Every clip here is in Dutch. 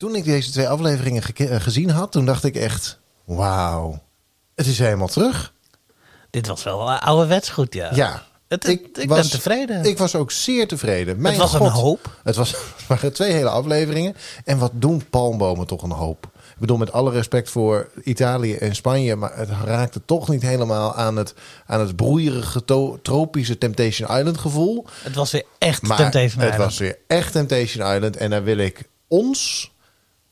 Toen ik deze twee afleveringen eh, gezien had, toen dacht ik echt, wauw, het is helemaal terug. Dit was wel uh, ouderwets goed, ja. Ja, Het, ik, ik ben tevreden. Ik was ook zeer tevreden. Mijn was een hoop. Het, was, het waren twee hele afleveringen. En wat doen palmbomen toch een hoop. Ik bedoel, met alle respect voor Italië en Spanje... maar het raakte toch niet helemaal aan het, aan het broeierige, tropische Temptation Island gevoel. het was weer echt Maar Temptation het Island. was weer echt Temptation Island. En daar wil ik ons,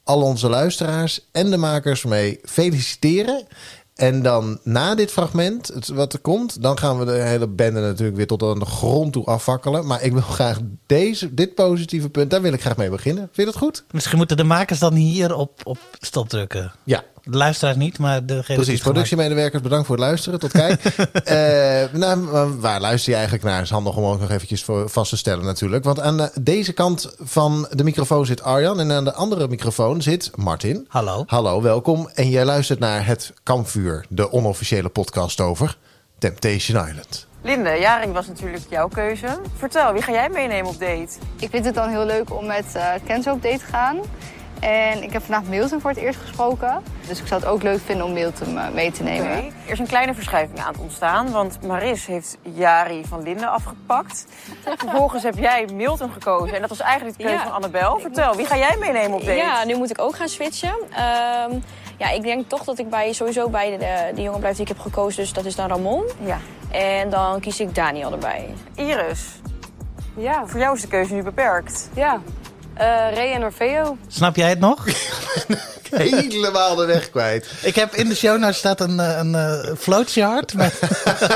al onze luisteraars en de makers mee feliciteren. En dan na dit fragment, het, wat er komt, dan gaan we de hele bende natuurlijk weer tot aan de grond toe afvakkelen. Maar ik wil graag deze, dit positieve punt, daar wil ik graag mee beginnen. Vind je dat goed? Misschien moeten de makers dan hier op, op stop drukken. Ja. De luisteraars niet, maar die Precies, productiemedewerkers, bedankt voor het luisteren. Tot kijk. Eh, nou, waar luister je eigenlijk naar? Is handig om ook nog eventjes voor vast te stellen natuurlijk. Want aan de- deze kant van de microfoon zit Arjan. En aan de andere microfoon zit Martin. Hallo. Hallo, welkom. En jij luistert naar Het Kampvuur, de onofficiële podcast over Temptation Island. Linde, Jaring was natuurlijk jouw keuze. Vertel, wie ga jij meenemen op date? Ik vind het dan heel leuk om met eh Kenzo op date te gaan. En ik heb vandaag Milton voor het eerst gesproken. Dus ik zou het ook leuk vinden om Milton eh, mee te nemen. Er is een kleine verschuiving aan het ontstaan, want Maris heeft Jari van Linde afgepakt. Vervolgens heb jij Milton gekozen en dat was eigenlijk de keuze Ja. van Annabel. Vertel, wie ga jij meenemen op date? Ja, nu moet ik ook gaan switchen. Ehm, ja, ik denk toch dat ik bij, sowieso bij de, de jongen blijf die ik heb gekozen. Dus dat is dan Ramon. Ja. En dan kies ik Daniel erbij. Iris, Ja, voor jou is de keuze nu beperkt. ja. Eh Ray en Orfeo. Snap jij het nog? Helemaal de weg kwijt. Ik heb in de show nou staat een, eh, een eh, flowchart. Met...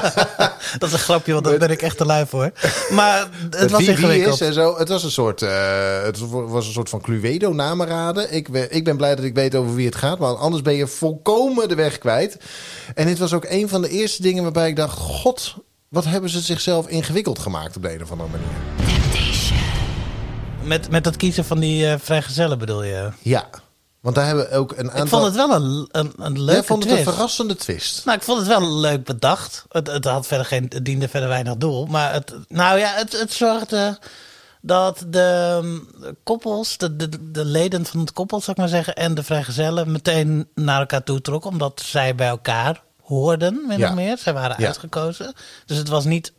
dat is een grapje, want daar ben ik echt te lui voor. Maar het was ingewikkeld. is en zo. Het was een soort, eh, het was een soort van Cluedo namenraden. Ik ben, ik ben blij dat ik weet over wie het gaat, want anders ben je volkomen de weg kwijt. En dit was ook een van de eerste dingen waarbij ik dacht: God, wat hebben ze zichzelf ingewikkeld gemaakt op de een of andere manier? Met, met het kiezen van die eh, vrijgezellen bedoel je? Ja, want daar hebben we ook een aantal. Ik vond het wel een, een, een leuke Jij vond het een verrassende twist. Nou, ik vond het wel leuk bedacht. Het, het, had verder geen, het diende verder weinig doel. Maar het, nou ja, het, het zorgde dat de um, koppels, de, de, de leden van het koppel, zou ik maar zeggen, en de vrijgezellen meteen naar elkaar toe trokken. Omdat zij bij elkaar hoorden, min Ja. of meer. Zij waren Ja. uitgekozen. Dus het was niet,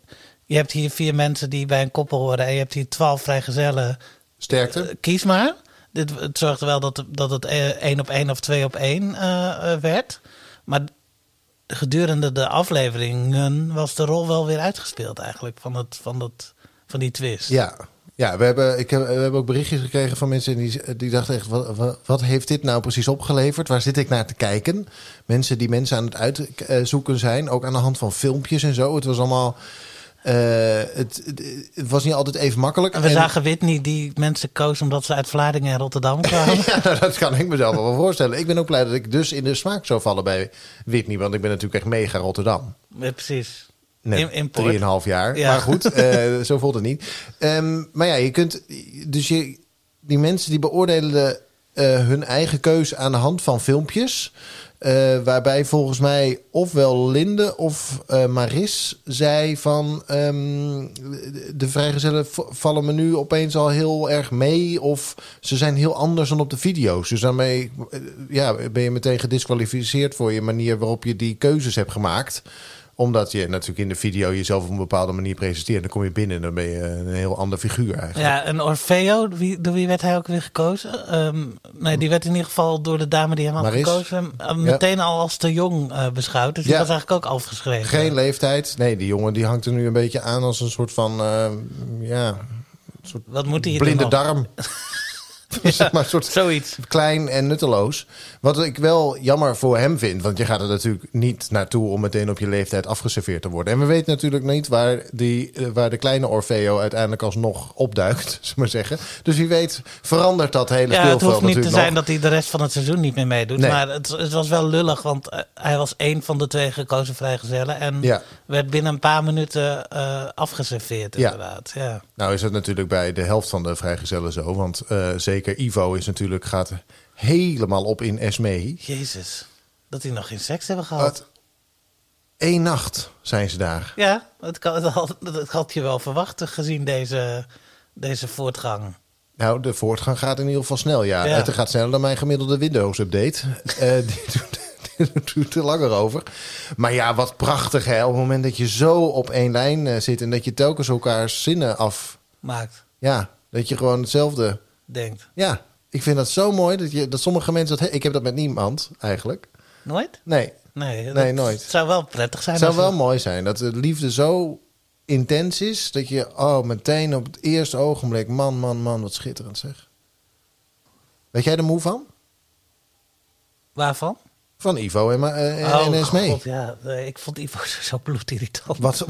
je hebt hier vier mensen die bij een koppel horen en je hebt hier twaalf vrijgezellen. Sterkte. Eh, kies maar. Dit, het zorgde wel dat, dat het eh, één op één of twee op één eh, werd. Maar gedurende de afleveringen was de rol wel weer uitgespeeld eigenlijk van, het, van, dat, van die twist. Ja. Ja, we hebben, ik heb, we hebben ook berichtjes gekregen van mensen die, die dachten echt, wat, wat, wat heeft dit nou precies opgeleverd? Waar zit ik naar te kijken? Mensen die mensen aan het uitzoeken zijn, ook aan de hand van filmpjes en zo. Het was allemaal, eh, het, het, het was niet altijd even makkelijk. En we En- zagen Whitney die mensen koos omdat ze uit Vlaardingen en Rotterdam kwamen. Ja, nou, dat kan ik mezelf wel voorstellen. Ik ben ook blij dat ik dus in de smaak zou vallen bij Whitney, want ik ben natuurlijk echt mega Rotterdam. Ja, precies. Import. drieënhalf jaar. Ja. Maar goed, eh, zo voelt het niet. Ehm, maar ja, je kunt. Dus je, die mensen die beoordelen de, eh, hun eigen keus aan de hand van filmpjes. Eh, waarbij volgens mij ofwel Linde of eh, Maris zei van ehm, de- vrijgezellen vallen me nu opeens al heel erg mee of ze zijn heel anders dan op de video's. Dus daarmee eh, ja, ben je meteen gedisqualificeerd voor je manier waarop je die keuzes hebt gemaakt omdat je natuurlijk in de video jezelf op een bepaalde manier presenteert. Dan kom je binnen en dan ben je een heel ander figuur eigenlijk. Ja, en Orfeo, wie, door wie werd hij ook weer gekozen? Ehm, nee, die werd in ieder geval door de dame die hem had Maris? gekozen... eh, meteen al als te jong eh, beschouwd. Dus die Ja. was eigenlijk ook afgeschreven. Geen leeftijd. Nee, die jongen die hangt er nu een beetje aan als een soort van... eh, ja, Wat moet hij blinde darm. zeg maar, een soort Zoiets. klein en nutteloos. Wat ik wel jammer voor hem vind. Want je gaat er natuurlijk niet naartoe om meteen op je leeftijd afgeserveerd te worden. En we weten natuurlijk niet waar, die, eh, waar de kleine Orfeo uiteindelijk alsnog opduikt. Zullen we maar zeggen. Dus wie weet verandert dat hele Ja, het hoeft niet te zijn nog. dat hij de rest van het seizoen niet meer meedoet. Nee. Maar het, het was wel lullig, want eh, hij was één van de twee gekozen vrijgezellen. En Ja. werd binnen een paar minuten eh, afgeserveerd, Ja. inderdaad. Ja. Nou is het natuurlijk bij de helft van de vrijgezellen zo. Want zeker Ivo is natuurlijk, gaat helemaal op in Esmee. Jezus, dat die nog geen seks hebben gehad. Wat? Eén nacht zijn ze daar. Ja, dat, kan, dat, had, dat had je wel verwacht gezien deze, deze voortgang. Nou, de voortgang gaat in ieder geval snel, ja. Ja. Het gaat sneller dan mijn gemiddelde Windows-update. Die doet, er langer over. Maar ja, wat prachtig, hè. Op het moment dat je zo op één lijn eh, zit... en dat je telkens elkaars zinnen af... Maakt, Ja, dat je gewoon hetzelfde... denkt. Ja, ik vind dat zo mooi dat, je, dat sommige mensen dat... Ik heb dat met niemand, eigenlijk. Nooit? Nee, Nee, dat Nee, nooit. Het zou wel prettig zijn. het zou wel mooi zijn dat de liefde zo intens is... dat je, oh, meteen op het eerste ogenblik... man, man, man, wat schitterend zeg. Weet jij er moe van? Waarvan? Van Ivo en, eh, en. Oh, God, ja. Nee, Ik vond Ivo zo bloedirritant. Wat?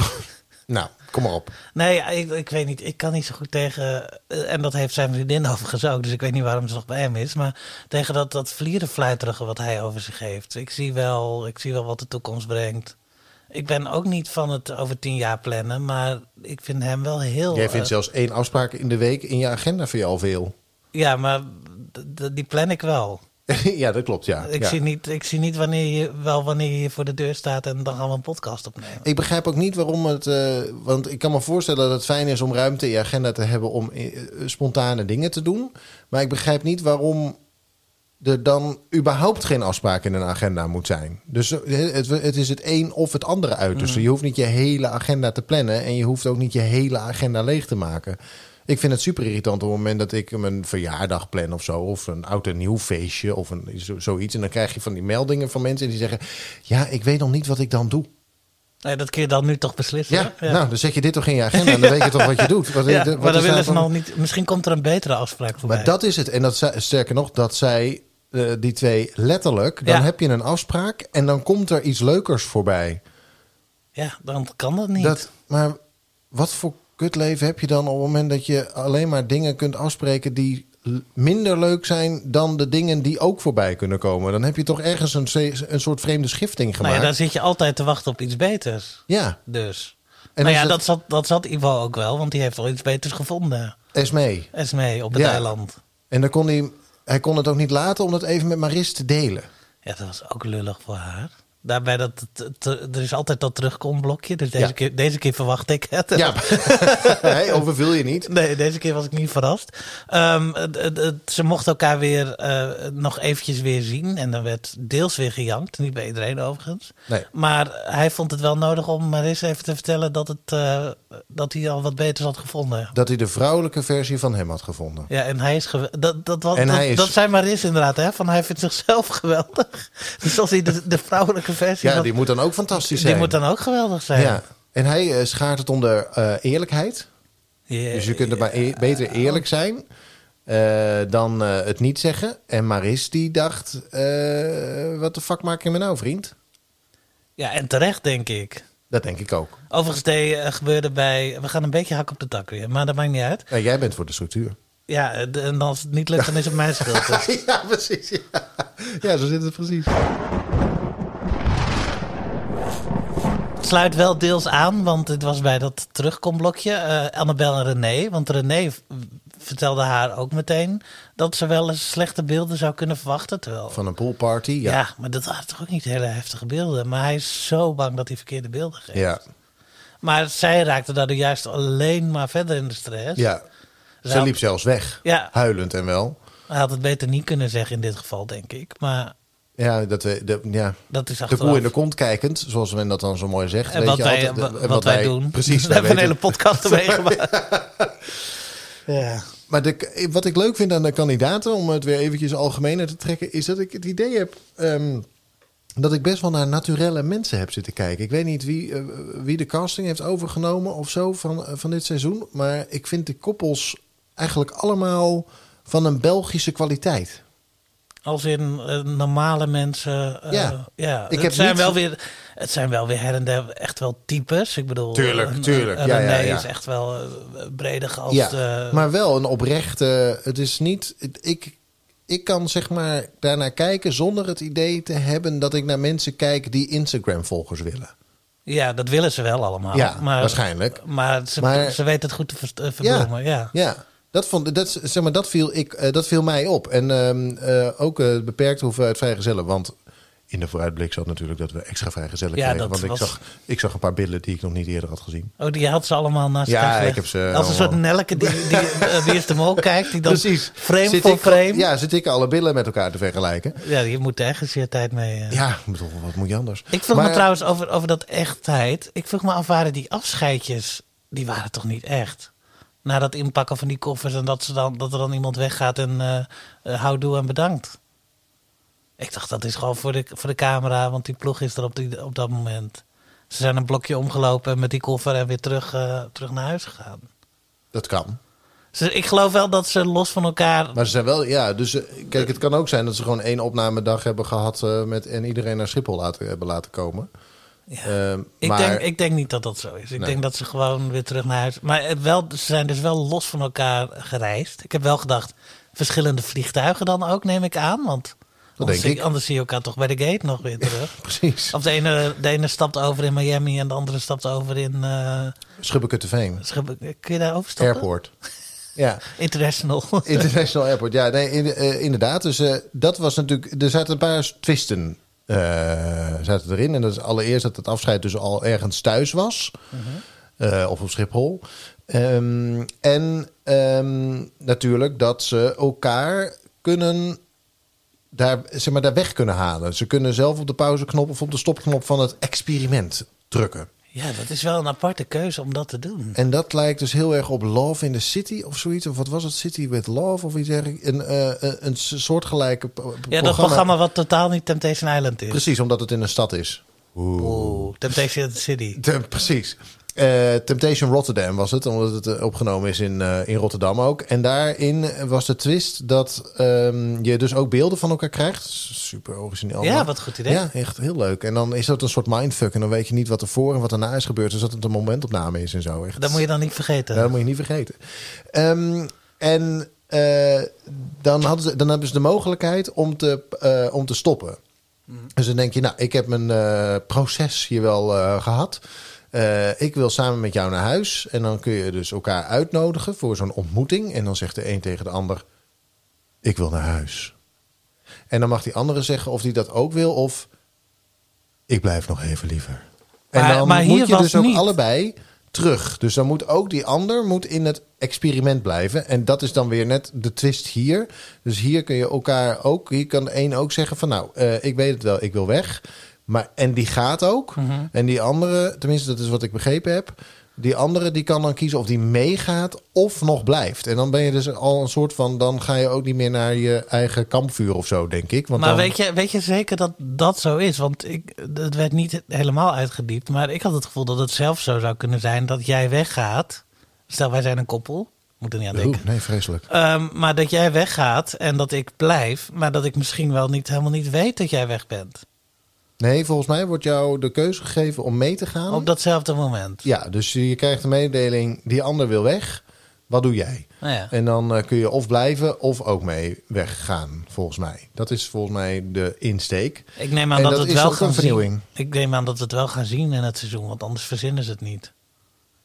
Nou, kom maar op. Nee, ik, ik weet niet. Ik kan niet zo goed tegen... eh, En dat heeft zijn vriendin overigens ook. Dus ik weet niet waarom ze nog bij hem is. Maar tegen dat, dat vlierenfluiterige wat hij over zich heeft. Ik zie, wel, ik zie wel wat de toekomst brengt. Ik ben ook niet van het over tien jaar plannen. Maar ik vind hem wel heel... Jij vindt eh, zelfs één afspraak in de week in je agenda voor je al veel. Ja, maar die plan ik wel. ja, dat klopt, ja. Ik, ja. zie niet, ik zie niet wanneer je, wel wanneer je voor de deur staat en dan gaan we een podcast opnemen. Ik begrijp ook niet waarom het... eh, want ik kan me voorstellen dat het fijn is om ruimte in je agenda te hebben... om eh, spontane dingen te doen. Maar ik begrijp niet waarom er dan überhaupt geen afspraak in een agenda moet zijn. Dus eh, het, het is het een of het andere uiterste. Je hoeft niet je hele agenda te plannen... en je hoeft ook niet je hele agenda leeg te maken. Ik vind het super irritant op het moment dat ik mijn verjaardag plan of zo... of een oud en nieuw feestje of een, zo- zoiets. En dan krijg je van die meldingen van mensen die zeggen... ja, ik weet nog niet wat ik dan doe. Nee, dat kun je dan nu toch beslissen. Ja, nou, dan zet je dit toch in je agenda en dan weet je toch wat je doet. Wat, Ja, wat maar dan willen daar ze van- nog niet. Misschien komt er een betere afspraak voorbij. Maar dat is het. En dat sterker nog, dat zij eh, die twee letterlijk. Dan Ja. heb je een afspraak en dan komt er iets leukers voorbij. Ja, dan kan dat niet. Dat, maar wat voor kutleven heb je dan op het moment dat je alleen maar dingen kunt afspreken die minder leuk zijn dan de dingen die ook voorbij kunnen komen? Dan heb je toch ergens een, een soort vreemde schifting nou gemaakt. ja, dan zit je altijd te wachten op iets beters. ja, Dus. En nou ja, het- dat zat, dat zat Ivo ook wel, want die heeft wel iets beters gevonden. Esmee. Esmee op het Ja. eiland. En dan kon hij, hij kon het ook niet laten om dat even met Maris te delen. Ja, dat was ook lullig voor haar. Daarbij dat het, het- er is altijd dat terugkomblokje. Dus deze, Ja. keer, deze keer verwacht ik het. Ja, hey, overvul je niet. Nee, deze keer was ik niet verrast. Ehm, ze mochten elkaar weer eh, nog eventjes weer zien. En dan werd deels weer gejankt. Niet bij iedereen overigens. Nee. Maar hij vond het wel nodig om Maris even te vertellen dat, het, eh, dat hij al wat beters had gevonden. Dat hij de vrouwelijke versie van hem had gevonden. Ja, en hij is dat, dat, was, dat, hij is- dat zei Maris inderdaad, hè? Van hij vindt zichzelf geweldig. Dus als hij de, de vrouwelijke versie Ja, die moet dan ook fantastisch die zijn. moet dan ook geweldig zijn. Ja. En hij eh, schaart het onder eh, eerlijkheid. Dus je kunt er maar e- beter eerlijk zijn eh, dan het niet zeggen. En Maris die dacht, wat de fuck maak je me nou, vriend? ja, en terecht denk ik. Dat denk ik ook. Overigens gebeurde bij... We gaan een beetje hak op de tak weer, maar dat maakt niet uit. Jij bent voor de structuur. Ja, de- en als het niet lukt, dan is het mijn schuld. Dus. ja, precies. Ja. ja, zo zit het precies. Sluit wel deels aan, want het was bij dat terugkomblokje. eh Annabel en René. Want René vertelde haar ook meteen dat ze wel eens slechte beelden zou kunnen verwachten. Terwijl, Van een poolparty, ja. ja. maar dat waren toch ook niet hele heftige beelden. Maar hij is zo bang dat hij verkeerde beelden geeft. Ja, Maar zij raakte daardoor juist alleen maar verder in de stress. ja. Ze liep zelfs weg. Ja. Huilend en wel. Hij had het beter niet kunnen zeggen in dit geval, denk ik. Maar Ja, dat we, de, ja. dat is de koe in de kont kijkend, zoals men dat dan zo mooi zegt. En weet wat je wij, altijd, en wat, wij doen. Precies, We hebben een hele podcast ermee gemaakt. ja. Maar de, wat ik leuk vind aan de kandidaten, om het weer eventjes algemener te trekken, is dat ik het idee heb ehm, dat ik best wel naar naturelle mensen heb zitten kijken. Ik weet niet wie, eh, wie de casting heeft overgenomen of zo van, eh, van dit seizoen, maar ik vind de koppels eigenlijk allemaal van een Belgische kwaliteit. Als in eh, normale mensen. eh, Ja. ja. Ik het, heb zijn niet- wel weer, het zijn wel weer her en der echt wel types. Ik bedoel, Tuurlijk, een- tuurlijk. Een, Ja, ja, ja. is echt wel eh, breder als. ja, maar wel een oprechte. Het is niet. ik, ik kan zeg maar daarnaar kijken zonder het idee te hebben dat ik naar mensen kijk die Instagram-volgers willen. ja, dat willen ze wel allemaal. Ja, maar, waarschijnlijk. Maar ze, Maar- ze weten het goed te ver- verbloemen. Ja. Ja, dat, vond, dat, zeg maar, dat, viel, ik, eh, dat viel mij op. En ehm, eh, ook eh, beperkte hoeveelheid vrijgezellen. Want in de vooruitblik zat natuurlijk dat we extra vrijgezellen Ja, Want ik, zag, ik zag een paar billen die ik nog niet eerder had gezien. Oh, die had ze allemaal naast Ja, elkaar gelegd. ik heb ze Als een soort Nelke die, die de Mol kijkt. Die dan frame Zit voor ik- frame. Ja, zit ik alle billen met elkaar te vergelijken. Ja, je moet er ergens je tijd mee... Ja, bedoel, wat moet je anders? Ik vroeg me Maar- trouwens over, over dat echtheid. Ik vroeg me af, waren die afscheidjes, die waren toch niet echt? Na dat inpakken van die koffers en dat, ze dan, dat er dan iemand weggaat en eh eh, houdoe en bedankt. Ik dacht, dat is gewoon voor de, voor de camera, want die ploeg is er op, die, op dat moment. Ze zijn een blokje omgelopen met die koffer en weer terug, eh, terug naar huis gegaan. Dat kan. Dus ik geloof wel dat ze los van elkaar... Maar ze zijn wel, ja, dus kijk, het kan ook zijn dat ze gewoon één opnamedag hebben gehad eh, met, en iedereen naar Schiphol laten, hebben laten komen. Ehm, Ik, maar denk, ik denk niet dat dat zo is. Ik Nee. denk dat ze gewoon weer terug naar huis. Maar het wel, ze zijn dus wel los van elkaar gereisd. Ik heb wel gedacht, verschillende vliegtuigen dan ook, neem ik aan. Want anders, denk zie, ik. anders zie je elkaar toch bij de gate nog weer terug. precies. Of de ene, de ene stapt over in Miami en de andere stapt over in. eh Schubbekutteveen. Schub- kun je daar overstappen? Airport. Ja, International. International Airport. Ja, nee, eh, inderdaad. Dus eh, dat was natuurlijk. Er zaten een paar twisten eh, zaten erin. En dat is allereerst dat het afscheid dus al ergens thuis was. Eh, of op Schiphol. Ehm, en ehm, natuurlijk dat ze elkaar kunnen. Daar, zeg maar, daar weg kunnen halen. Ze kunnen zelf op de pauzeknop of op de stopknop van het experiment drukken. Ja, dat is wel een aparte keuze om dat te doen. En dat lijkt dus heel erg op Love in the City of zoiets. Of wat was het? City with Love of iets dergelijks. Een, eh, een, een soortgelijke pro- Ja, dat programma wat totaal niet Temptation Island is. Precies, omdat het in een stad is. Oeh, Temptation City. Precies. Eh, Temptation Rotterdam was het, omdat het eh, opgenomen is in, eh, in Rotterdam ook. En daarin was de twist dat ehm, je dus ook beelden van elkaar krijgt. Super origineel. Ja, wat goed idee. Ja, echt heel leuk. En dan is dat een soort mindfuck. En dan weet je niet wat er voor en wat daarna is gebeurd. Dus dat het een momentopname is en zo. Echt. Dat moet je dan niet vergeten. Ja, dat moet je niet vergeten. Ehm, en dan, hadden ze, dan hebben ze de mogelijkheid om te, om te stoppen. Dus dan denk je, nou, ik heb mijn proces hier wel eh, gehad. Eh, ik wil samen met jou naar huis. En dan kun je dus elkaar uitnodigen voor zo'n ontmoeting. En dan zegt de een tegen de ander, ik wil naar huis. En dan mag die andere zeggen of die dat ook wil of ik blijf nog even liever. Maar- en dan maar moet je dus ook niet. allebei terug. Dus dan moet ook die ander moet in het experiment blijven. En dat is dan weer net de twist hier. Dus hier kun je elkaar ook, hier kan de een ook zeggen van nou, eh, ik weet het wel, ik wil weg. Maar, en die gaat ook. Mhm. En die andere, tenminste dat is wat ik begrepen heb. Die andere die kan dan kiezen of die meegaat of nog blijft. En dan ben je dus al een soort van, dan ga je ook niet meer naar je eigen kampvuur of zo, denk ik. Want maar dan, weet, je, weet je zeker dat dat zo is? Want ik, het werd niet helemaal uitgediept. Maar ik had het gevoel dat het zelf zo zou kunnen zijn dat jij weggaat. Stel, wij zijn een koppel. Moet er niet aan denken. Oeh, nee, vreselijk. Ehm, maar dat jij weggaat en dat ik blijf. Maar dat ik misschien wel niet, helemaal niet weet dat jij weg bent. Nee, volgens mij wordt jou de keuze gegeven om mee te gaan. Op datzelfde moment. Ja, dus je krijgt een mededeling, die ander wil weg. Wat doe jij? Nou ja. En dan eh, kun je of blijven of ook mee weggaan, volgens mij. Dat is volgens mij de insteek. Ik neem aan En dat, dat we het wel gaan een vernieuwing. zien. Ik neem aan dat we het wel gaan zien in het seizoen, want anders verzinnen ze het niet.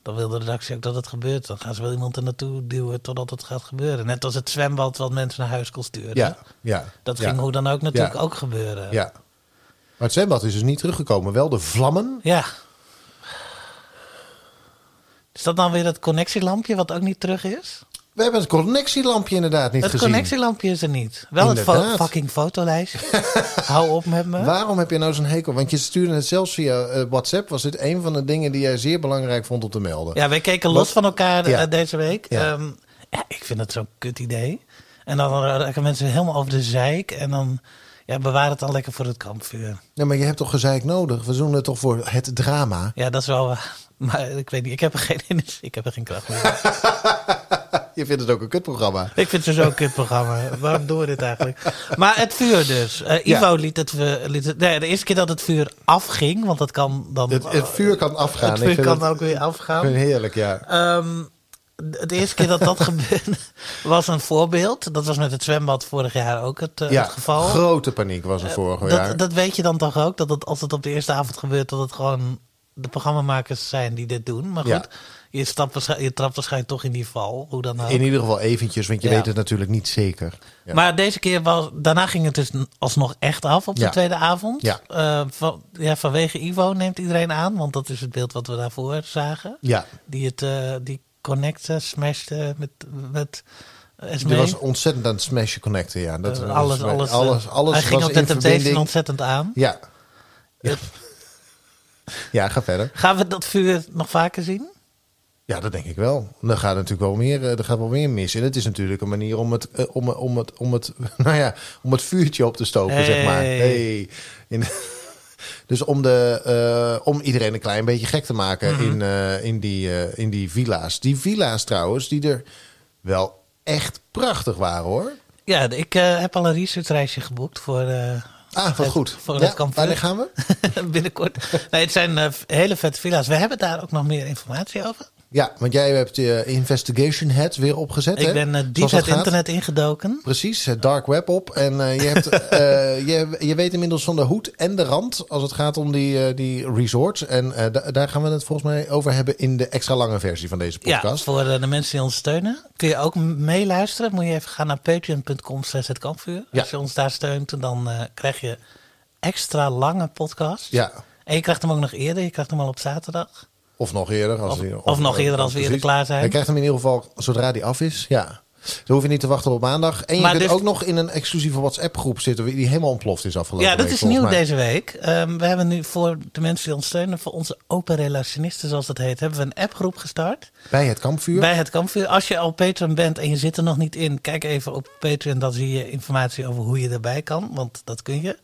Dan wil de redactie ook dat het gebeurt. Dan gaan ze wel iemand er naartoe duwen totdat het gaat gebeuren. Net als het zwembad wat mensen naar huis kon sturen. Ja, ja. Dat ja, ging hoe dan ook natuurlijk Ja. ook gebeuren. Ja. Maar het zwembad is dus niet teruggekomen. Wel de vlammen. Ja. Is dat dan weer dat connectielampje wat ook niet terug is? We hebben het connectielampje inderdaad niet het gezien. connectielampje is er niet. Wel het fo- fucking fotolijstje. Hou op met me. Waarom heb je nou zo'n hekel? Want je stuurde het zelfs via eh, WhatsApp. Was dit een van de dingen die jij zeer belangrijk vond om te melden? Ja, wij keken los Wat- van elkaar Ja. eh, deze week. Ja. Ja. ja, ik vind het zo'n kut idee. En dan raken mensen helemaal over de zeik. En dan ja, bewaar het dan lekker voor het kampvuur. Nee, maar je hebt toch gezeik nodig? We doen het toch voor het drama? Ja, dat is wel waar. Maar ik weet niet, ik heb er geen, energie- ik heb er geen kracht meer. Je vindt het ook een kutprogramma. ik vind het zo'n kutprogramma. Waarom doen we dit eigenlijk? Maar het vuur dus. Eh, Ivo Ja. liet, het, liet het... Nee, de eerste keer dat het vuur afging, want dat kan dan... Het, het vuur kan afgaan. Het vuur kan het- ook weer afgaan. heerlijk, ja. Ehm, de eerste keer dat dat gebeurde was een voorbeeld. Dat was met het zwembad vorig jaar ook het, eh, ja, het geval. grote paniek was er vorig jaar. Dat, dat weet je dan toch ook? Dat het, als het op de eerste avond gebeurt, dat het gewoon de programmamakers zijn die dit doen. Maar goed, Ja. je, stapt, waarsch- je trapt waarschijnlijk toch in die val. Hoe dan ook. In ieder geval eventjes, want je Ja. weet het natuurlijk niet zeker. Ja. Maar deze keer was, daarna ging het dus alsnog echt af op de tweede avond. Ja. Eh, van, ja, vanwege Ivo neemt iedereen aan, want dat is het beeld wat we daarvoor zagen. Ja, Die het, eh, die connecten, smashte met, met Esmee. die was ontzettend aan het smashen connecten. Ja, dat, Eh, was- alles, alles, alles, eh, alles Hij ging op de Temptation ontzettend aan. Ja. ja. Ja, ga verder. Gaan we dat vuur nog vaker zien? Ja, dat denk ik wel. Er gaat natuurlijk wel meer, eh, er gaat wel meer mis. En het is natuurlijk een manier om het, om, om het, om het, nou ja, om het vuurtje op te stoken, zeg maar. Hey. Hey. In, dus om, de, eh, om iedereen een klein beetje gek te maken Mhm. in, eh, in, die, eh, in die villa's. Die villa's trouwens, die er wel echt prachtig waren hoor. Ja, ik heb al een researchreisje geboekt voor, eh, Ah, wat Het- goed. voor ja, wanneer gaan we? binnenkort. Nee, het zijn hele vette villa's. We hebben daar ook nog meer informatie over. Ja, want jij hebt je Investigation Head weer opgezet. Ik hè? ben eh, diep het gaat. internet ingedoken. Precies, het dark web op. En eh, je, hebt, eh, je, je weet inmiddels van de hoed en de rand als het gaat om die, die resorts. En da- daar gaan we het volgens mij over hebben in de extra lange versie van deze Ja, podcast. voor eh, de mensen die ons steunen. Kun je ook meeluisteren. Moet je even gaan naar patreon.com slash het kampvuur. Ja. Als je ons daar steunt, dan krijg je extra lange podcast. Ja, En je krijgt hem ook nog eerder. Je krijgt hem al op zaterdag. Of nog eerder. Als Of- die- of nog eerder als we eerder klaar zijn. Je krijgt hem in ieder geval zodra die af is. Ja. Dan hoef je niet te wachten op maandag. En je Maar kunt dus- ook nog in een exclusieve WhatsApp groep zitten die helemaal ontploft is afgelopen Ja, dat week, is nieuw mij. deze week. Ehm, we hebben nu voor de mensen die ons steunen, voor onze open relationisten, zoals dat heet, hebben we een appgroep gestart. Bij het kampvuur. Bij het kampvuur. Als je al Patreon bent en je zit er nog niet in, kijk even op Patreon. Dan zie je informatie over hoe je erbij kan, want dat kun je.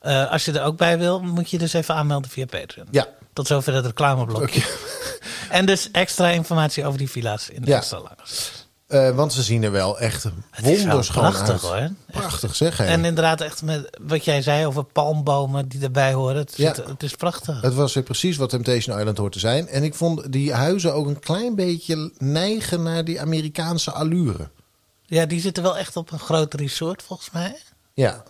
Eh, als je er ook bij wil, moet je dus even aanmelden via Patreon. Ja, Tot zover het reclameblokje. En dus extra informatie over die villa's in de Ja. Eh, want ze zien er wel echt wonderschoon prachtig uit. hoor. Prachtig zeg. En inderdaad, echt met wat jij zei over palmbomen die erbij horen. Het, Ja. zit- het is prachtig. Het was weer precies wat Temptation Island hoort te zijn. En ik vond die huizen ook een klein beetje neigen naar die Amerikaanse allure. Ja, die zitten wel echt op een groot resort volgens mij. Ja.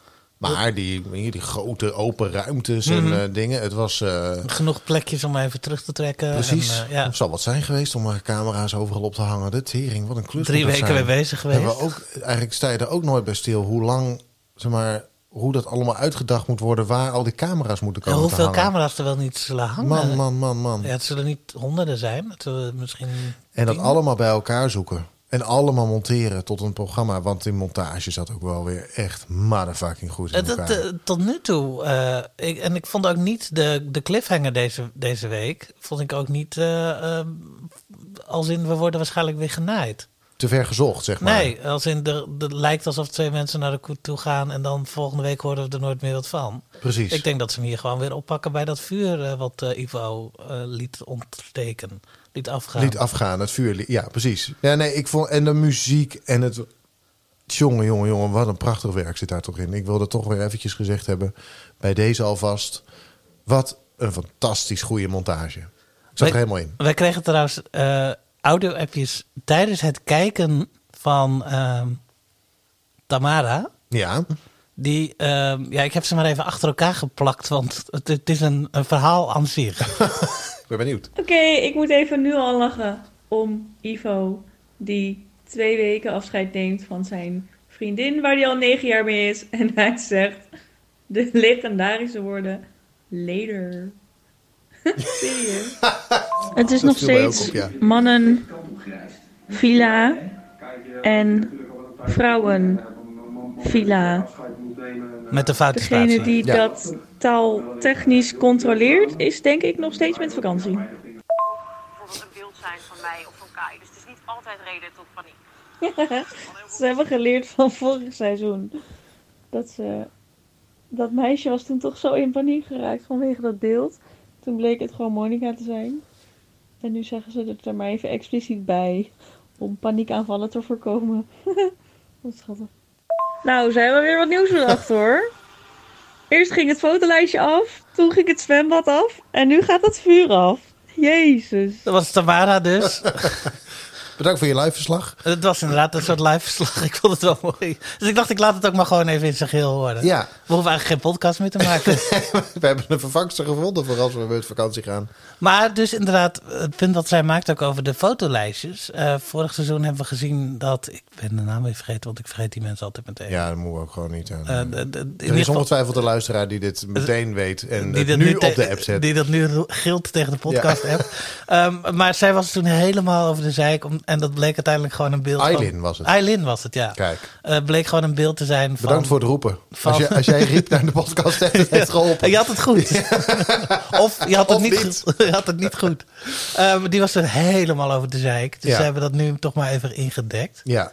Maar die, die grote open ruimtes en Mhm. eh, dingen. Het was eh, Genoeg plekjes om even terug te trekken. precies. En, eh, ja, Het zal wat zijn geweest om maar camera's overal op te hangen. De tering, wat een klus. drie weken mee zijn. bezig geweest. Hebben we ook, eigenlijk sta je er ook nooit bij stil hoe lang, zeg maar, hoe dat allemaal uitgedacht moet worden. Waar al die camera's moeten En komen hoeveel camera's er wel niet zullen hangen. Man, man, man, man. Ja, het zullen niet honderden zijn. Het zullen misschien En dat tien. allemaal bij elkaar zoeken. En allemaal monteren tot een programma. Want die montage zat ook wel weer echt motherfucking goed in elkaar. eh, tot nu toe. eh, ik, en ik vond ook niet de, de cliffhanger deze, deze week. Vond ik ook niet. eh, eh, als in we worden waarschijnlijk weer genaaid. Te ver gezocht, zeg maar. Nee, als in de, de lijkt alsof twee mensen naar de koet toe gaan. En dan volgende week horen we er nooit meer wat van. Precies. Ik denk dat ze hem hier gewoon weer oppakken bij dat vuur. wat Ivo liet ontsteken. Liet afgaan. Liet afgaan, het vuur. Ja, precies. Ja, nee, ik vond... En de muziek en het... Jongen, jongen, jongen, wat een prachtig werk zit daar toch in. Ik wilde toch weer eventjes gezegd hebben, bij deze alvast... Wat een fantastisch goede montage. Ik zat Wij- er helemaal in. Wij kregen trouwens eh, audio-appjes tijdens het kijken van ehm, Tamara. Ja, Die, ehm, ja, ik heb ze maar even achter elkaar geplakt, want het, het is een, een verhaal aan zich. ik ben benieuwd. Oké, ik moet even nu al lachen om Ivo, die twee weken afscheid neemt van zijn vriendin, waar hij al negen jaar mee is. En hij zegt de legendarische woorden later. Serieus. Het is Dat nog steeds op, ja. mannen, villa en vrouwen, villa. Met de Degene spatie. die Ja. dat taaltechnisch controleert, is denk ik nog steeds met vakantie. bijvoorbeeld een beeld zijn van mij of van Kai. Dus het is niet altijd reden tot paniek. Ze hebben geleerd van vorig seizoen. Dat, ze, dat meisje was toen toch zo in paniek geraakt vanwege dat beeld. Toen bleek het gewoon Monica te zijn. En nu zeggen ze het er maar even expliciet bij. Om paniekaanvallen te voorkomen. wat schattig. Nou, ze hebben weer wat nieuws bedacht hoor. Eerst ging het fotolijstje af. Toen ging het zwembad af. En nu gaat het vuur af. Jezus. Dat was Tamara dus. Bedankt voor je live verslag. Het was inderdaad een soort live verslag. Ik vond het wel mooi. Dus ik dacht, ik laat het ook maar gewoon even in zijn geheel horen. Ja. We hoeven eigenlijk geen podcast meer te maken. We hebben een vervangster gevonden voor als we met vakantie gaan. maar dus inderdaad, het punt dat zij maakt ook over de fotolijstjes. Eh, vorig seizoen hebben we gezien dat... Ik ben de naam even vergeten, want ik vergeet die mensen altijd meteen. Ja, dat moeten we ook gewoon niet. in er is ongetwijfeld een luisteraar die dit meteen weet en die dat nu op de app zet. Die dat nu gilt tegen de podcast-app. Ehm, maar zij was toen helemaal over de zeik. Om, en dat bleek uiteindelijk gewoon een beeld van... Eileen was het. Eileen was het, ja. Kijk, Eh, bleek gewoon een beeld te zijn van... bedankt voor het roepen. van- Als, je, als jij riep naar de podcast, heeft het geholpen. Je had het goed. of je had het Of niet, niet. goed. je had het niet goed. Die was er helemaal over de zeik. Dus Ja. ze hebben dat nu toch maar even ingedekt. Ja,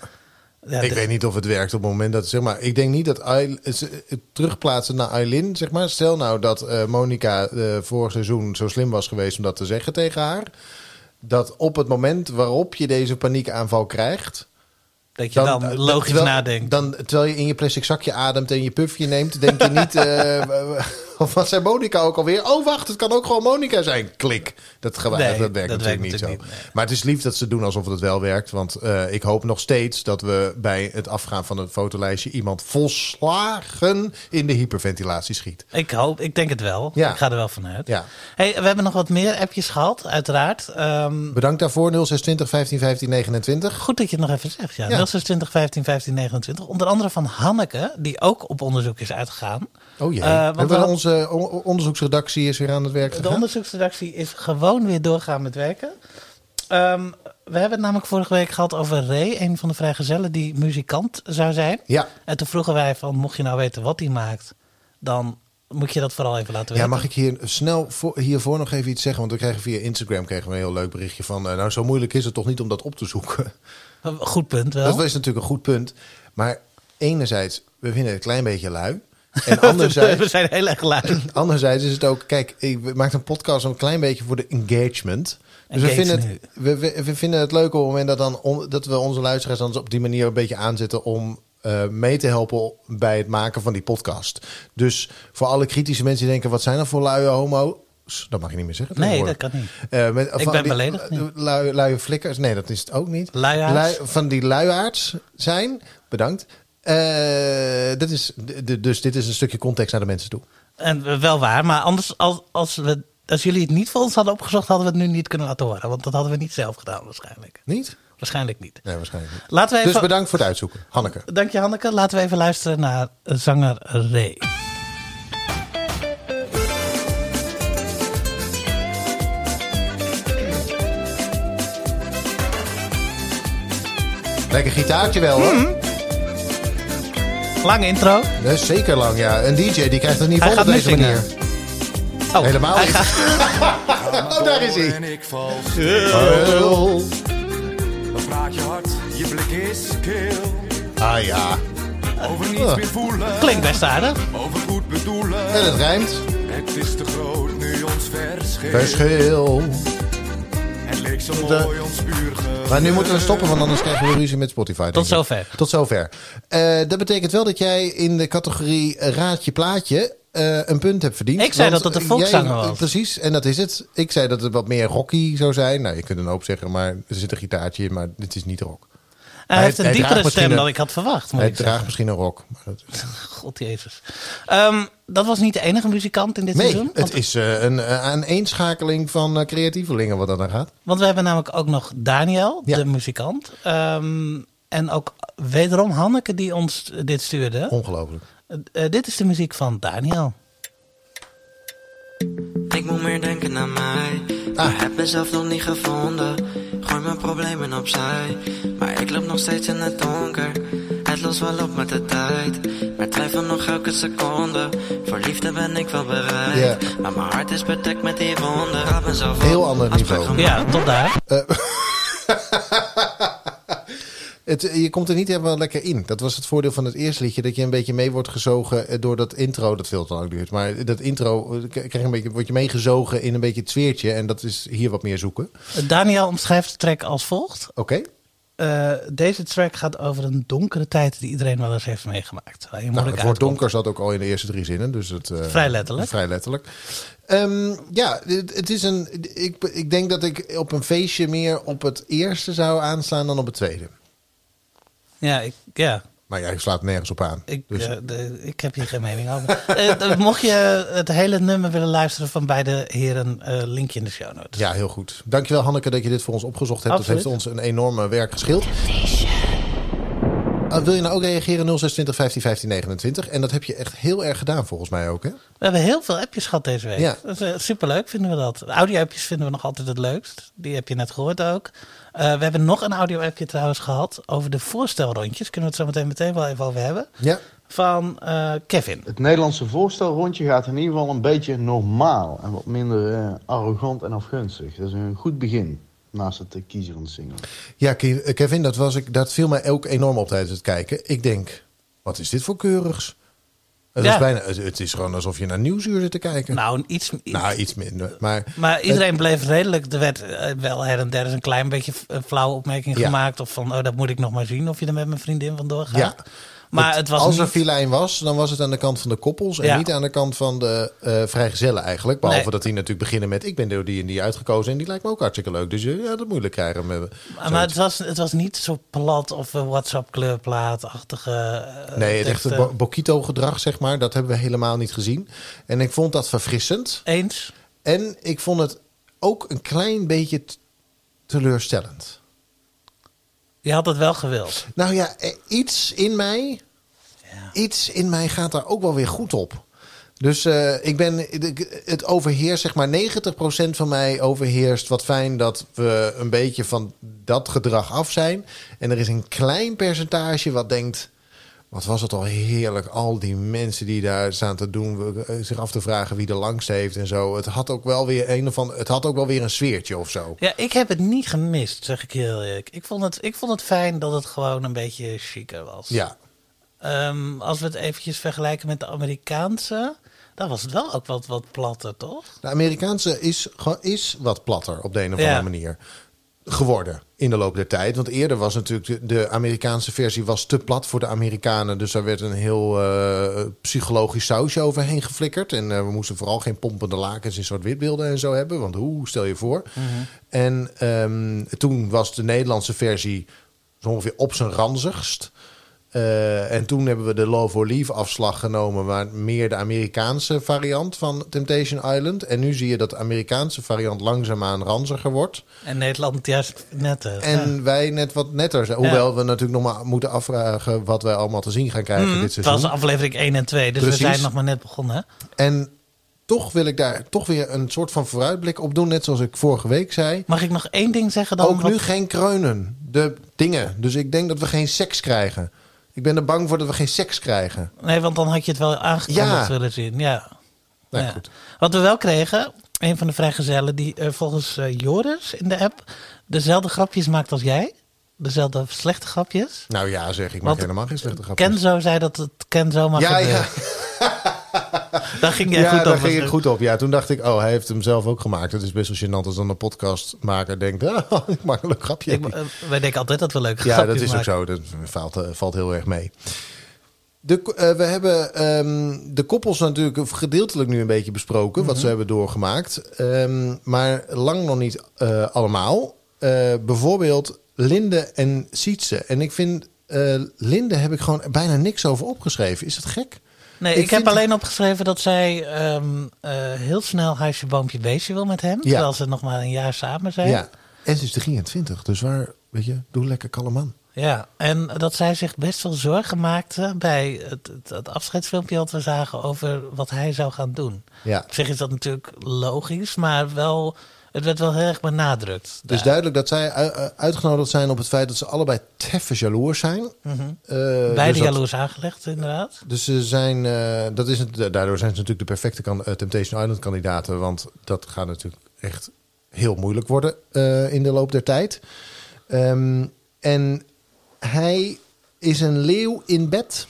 Ja, ik de- weet niet of het werkt op het moment dat, zeg maar, ik denk niet dat het terugplaatsen naar Eileen, zeg maar. Stel nou dat eh Monica eh, vorig seizoen zo slim was geweest om dat te zeggen tegen haar. Dat op het moment waarop je deze paniekaanval krijgt, dat je dan, eh, logisch terwijl- nadenkt. Dan, terwijl je in je plastic zakje ademt en je puffje neemt, denk je niet. eh, of wat zei Monica ook alweer? Oh, wacht, het kan ook gewoon Monica zijn. Klik. Dat, Nee, dat werkt dat natuurlijk werkt niet zo. niet, nee. Maar het is lief dat ze doen alsof het wel werkt. Want eh, ik hoop nog steeds dat we bij het afgaan van het fotolijstje iemand volslagen in de hyperventilatie schiet. Ik hoop, ik denk het wel. Ja. Ik ga er wel vanuit. Ja. Hey, we hebben nog wat meer appjes gehad, uiteraard. Ehm, Bedankt daarvoor 0620 15 15 29. goed dat je het nog even zegt. Ja. Ja. 0620 15 15 29. Onder andere van Hanneke, die ook op onderzoek is uitgegaan. Oh jee. Want Hebben we onze o- onderzoeksredactie is weer aan het werk De onderzoeksredactie is gewoon weer doorgaan met werken. Ehm, we hebben het namelijk vorige week gehad over Ray, een van de vrijgezellen die muzikant zou zijn. Ja. En toen vroegen wij van, mocht je nou weten wat hij maakt, dan moet je dat vooral even laten Ja, weten. mag ik hier snel voor, hiervoor nog even iets zeggen? Want we kregen via Instagram kregen we een heel leuk berichtje van... eh, nou, zo moeilijk is het toch niet om dat op te zoeken? Goed punt wel. Dat is natuurlijk een goed punt. Maar enerzijds, we vinden het een klein beetje lui. En anderzijds, we zijn heel erg anderzijds is het ook... Kijk, ik maken een podcast een klein beetje voor de engagement. Dus we vinden, het, we, vinden het leuk op het moment dat, dan on- dat we onze luisteraars dan op die manier een beetje aanzetten om eh, mee te helpen bij het maken van die podcast. Dus voor alle kritische mensen die denken, wat zijn er voor luie homo's? Dat mag je niet meer zeggen. Nee, dat kan niet. Eh, met, Ik van ben die beledigd. Lui, luie flikkers. Nee, dat is het ook niet. Luiaards? Lui- van die luiaards zijn. Bedankt. Eh, dit is, dus dit is een stukje context naar de mensen toe. En eh, wel waar, maar anders als, als, we, als jullie het niet voor ons hadden opgezocht, hadden we het nu niet kunnen laten horen. Want dat hadden we niet zelf gedaan waarschijnlijk. Niet? Waarschijnlijk niet. Nee, waarschijnlijk niet. Laten we even... Dus bedankt voor het uitzoeken. Hanneke. Dank je Hanneke. Laten we even luisteren naar zanger Ray. Lekker gitaartje wel, hoor. Mhm. Lange intro. Dat is zeker lang, ja. Een DJ die krijgt het niet vol op deze zingen. manier. Oh, Helemaal niet. gaat- Oh, daar is hij. En ik val Oh. Dan praat je hard, je blik is kil. Ah ja. Over niets Ah. meer voelen. Klinkt best aardig. Over goed bedoelen. En het rijmt. Het is te groot nu ons verschil. Verschil. Zo mooi ons ge- Maar nu moeten we stoppen, want anders krijgen we ruzie met Spotify. Tot zover. Tot zover. Eh, dat betekent wel dat jij in de categorie Raadje Plaatje eh, een punt hebt verdiend. Ik zei Want dat het een volkszanger was. Precies, en dat is het. Ik zei dat het wat meer rocky zou zijn. Nou, je kunt een hoop zeggen, maar er zit een gitaartje in, maar dit is niet rock. Hij, Hij- heeft een hij diepere stem een- dan ik had verwacht. Moet Hij ik draagt zeggen. misschien een rock. Maar dat... God Jezus. Ehm, dat was niet de enige muzikant in dit Nee, seizoen. Want, het is eh, een aaneenschakeling van eh, creatievelingen wat dat aan gaat. want we hebben namelijk ook nog Daniel, Ja. de muzikant. Ehm, en ook wederom Hanneke die ons dit stuurde. Ongelooflijk. Eh, dit is de muziek van Daniel. Ik moet meer denken aan mij. Maar heb mezelf nog niet gevonden. Gooi mijn problemen opzij. Maar ik loop nog steeds in het donker. Het lost wel op met de tijd. Maar twijfel nog elke seconde. Voor liefde ben ik wel bereid. Maar mijn hart is bedekt met die wonden. Raad mezelf op. Heel ander niveau. Ja, tot daar. Het, je komt er niet helemaal lekker in. Dat was het voordeel van het eerste liedje. Dat je een beetje mee wordt gezogen eh, door dat intro. Dat veel te lang duurt. Maar dat intro eh, krijg je een beetje, word je meegezogen in een beetje het sfeertje. En dat is hier wat meer zoeken. Daniel omschrijft de track als volgt. Oké. eh, deze track gaat over een donkere tijd die iedereen wel eens heeft meegemaakt. Waar je Nou, het woord donker zat ook al in de eerste drie zinnen. Dus het, Vrij letterlijk. Vrij letterlijk. Ehm, ja, het, het is een. Ik, ik denk dat ik op een feestje meer op het eerste zou aanslaan dan op het tweede. Ja, ik, ja. Maar jij slaat nergens op aan. Ik, Dus- eh, de- ik heb hier geen mening over. Eh, mocht je het hele nummer willen luisteren van beide heren, eh, linkje in de show notes. Ja, heel goed. Dankjewel Hanneke dat je dit voor ons opgezocht hebt. Absoluut. Dat heeft ons een enorme werk geschild. Ah, wil je nou ook reageren 0620 15 15 29? En dat heb je echt heel erg gedaan volgens mij ook, hè? We hebben heel veel appjes gehad deze week. Ja. Dat is, superleuk vinden we dat. Audio-appjes vinden we nog altijd het leukst. Die heb je net gehoord ook. Eh, we hebben nog een audio-appje trouwens gehad over de voorstelrondjes. Kunnen we het zo meteen meteen wel even over hebben. Ja. Van eh, Kevin. Het Nederlandse voorstelrondje gaat in ieder geval een beetje normaal en wat minder eh, arrogant en afgunstig. Dat is een goed begin naast het uh, kiezen van de single. Ja, Ke- Kevin, dat, was ik, dat viel mij ook enorm op tijdens het kijken. Ik denk, wat is dit voor keurigs? Het, Ja. is bijna, het, is gewoon alsof je naar Nieuwsuur zit te kijken. Nou, iets, iets- Nou, iets minder. Maar, Maar iedereen bleef redelijk. Er werd eh, wel her en der een klein beetje een flauwe opmerking Ja. gemaakt. Of van, oh, dat moet ik nog maar zien of je er met mijn vriendin vandoor gaat. Ja. Maar het, was als er niet- filijn was, dan was het aan de kant van de koppels en Ja. niet aan de kant van de eh vrijgezellen eigenlijk. Behalve Nee. dat die natuurlijk beginnen met ik ben door die en die uitgekozen en die lijkt me ook hartstikke leuk. Dus je ja, dat moeilijk krijgen met Maar, maar het, was, het was niet zo plat of een WhatsApp-kleurplaatachtige. eh, Nee, het echte teksten. Bo- Bokito-gedrag, zeg maar, dat hebben we helemaal niet gezien. En ik vond dat verfrissend. Eens. En ik vond het ook een klein beetje teleurstellend. Je had het wel gewild. Nou ja, eh, iets in mij, iets in mij gaat daar ook wel weer goed op. Dus eh, ik ben, het overheerst, zeg maar 90% van mij overheerst. Wat fijn dat we een beetje van dat gedrag af zijn. En er is een klein percentage wat denkt... Wat was het al heerlijk, al die mensen die daar staan te doen, eh, zich af te vragen wie de langste heeft en zo. Het had ook wel weer een of ander, het had ook wel weer een sfeertje of zo. Ja, ik heb het niet gemist, zeg ik heel eerlijk. Ik vond het, ik vond het fijn dat het gewoon een beetje chiquer was. Ja, Ehm, als we het eventjes vergelijken met de Amerikaanse, dan was het wel ook wat, wat platter, toch? De Amerikaanse is, is wat platter op de een of Ja. andere manier geworden in de loop der tijd. Want eerder was natuurlijk de, Amerikaanse versie was te plat voor de Amerikanen. Dus daar werd een heel eh, psychologisch sausje overheen geflikkerd. En eh, we moesten vooral geen pompende lakens in zwart-wit beelden en zo hebben. Want hoe stel je voor? En ehm, toen was de Nederlandse versie zo ongeveer op zijn ranzigst. Eh, en toen hebben we de Love or Leave afslag genomen, maar meer de Amerikaanse variant van Temptation Island. En nu zie je dat de Amerikaanse variant langzaamaan ranziger wordt. En Nederland juist netter. En wij net wat netter zijn. Hoewel we natuurlijk nog maar moeten afvragen wat wij allemaal te zien gaan krijgen Mhm, dit het seizoen. was aflevering 1 en 2, dus Precies. we zijn nog maar net begonnen. hè? En toch wil ik daar toch weer een soort van vooruitblik op doen. Net zoals ik vorige week zei. Mag ik nog één ding zeggen dan? Ook Wat- nu geen kreunen. De dingen. Dus ik denk dat we geen seks krijgen. Ik ben er bang voor dat we geen seks krijgen. Nee, want dan had je het wel aangekondigd Ja. willen zien. Ja. Nou, Ja. goed. Wat we wel kregen, een van de vrijgezellen die eh, volgens eh, Joris in de app dezelfde grapjes maakt als jij. Dezelfde slechte grapjes. Nou ja, zeg ik. maak Want helemaal geen slechte grapjes. Kenzo zei dat het Kenzo mag Ja, gebeuren. ja. Daar ging jij ja, goed daar op. ging ik goed op. Ja, toen dacht ik, oh, hij heeft hem zelf ook gemaakt. Het is best wel gênant als dan een podcastmaker denkt, ah, ik maak een leuk grapje. Ik, eh, wij denken altijd dat we leuke ja, grapjes dat is ook zo. Dat valt, eh, valt heel erg mee. De, eh, we hebben ehm, de koppels natuurlijk gedeeltelijk nu een beetje besproken, wat ze hebben doorgemaakt. Ehm, maar lang nog niet allemaal. Bijvoorbeeld Linde en Sietse. En ik vind, Linde heb ik gewoon bijna niks over opgeschreven. Is dat gek? Nee, Ik ik, heb alleen opgeschreven dat zij ehm, eh, heel snel huisje, boompje, beestje wil met hem. Ja. Terwijl ze nog maar een jaar samen zijn. Ja. En ze is 23, dus waar, weet je, doe lekker kalm man. Ja, en dat zij zich best wel zorgen maakte bij het, het, het afscheidsfilmpje dat we zagen over wat hij zou gaan doen. Ja. Op zich is dat natuurlijk logisch, maar wel, het werd wel heel erg benadrukt. Het is duidelijk dat zij uitgenodigd zijn op het feit dat ze allebei teffen jaloers zijn. Mhm. Eh, Beide dus dat- jaloers aangelegd, inderdaad. Dus ze zijn, eh, dat is het, daardoor zijn ze natuurlijk de perfecte kan, eh, Temptation Island kandidaten. Want dat gaat natuurlijk echt heel moeilijk worden eh, in de loop der tijd. Ehm, en hij is een leeuw in bed.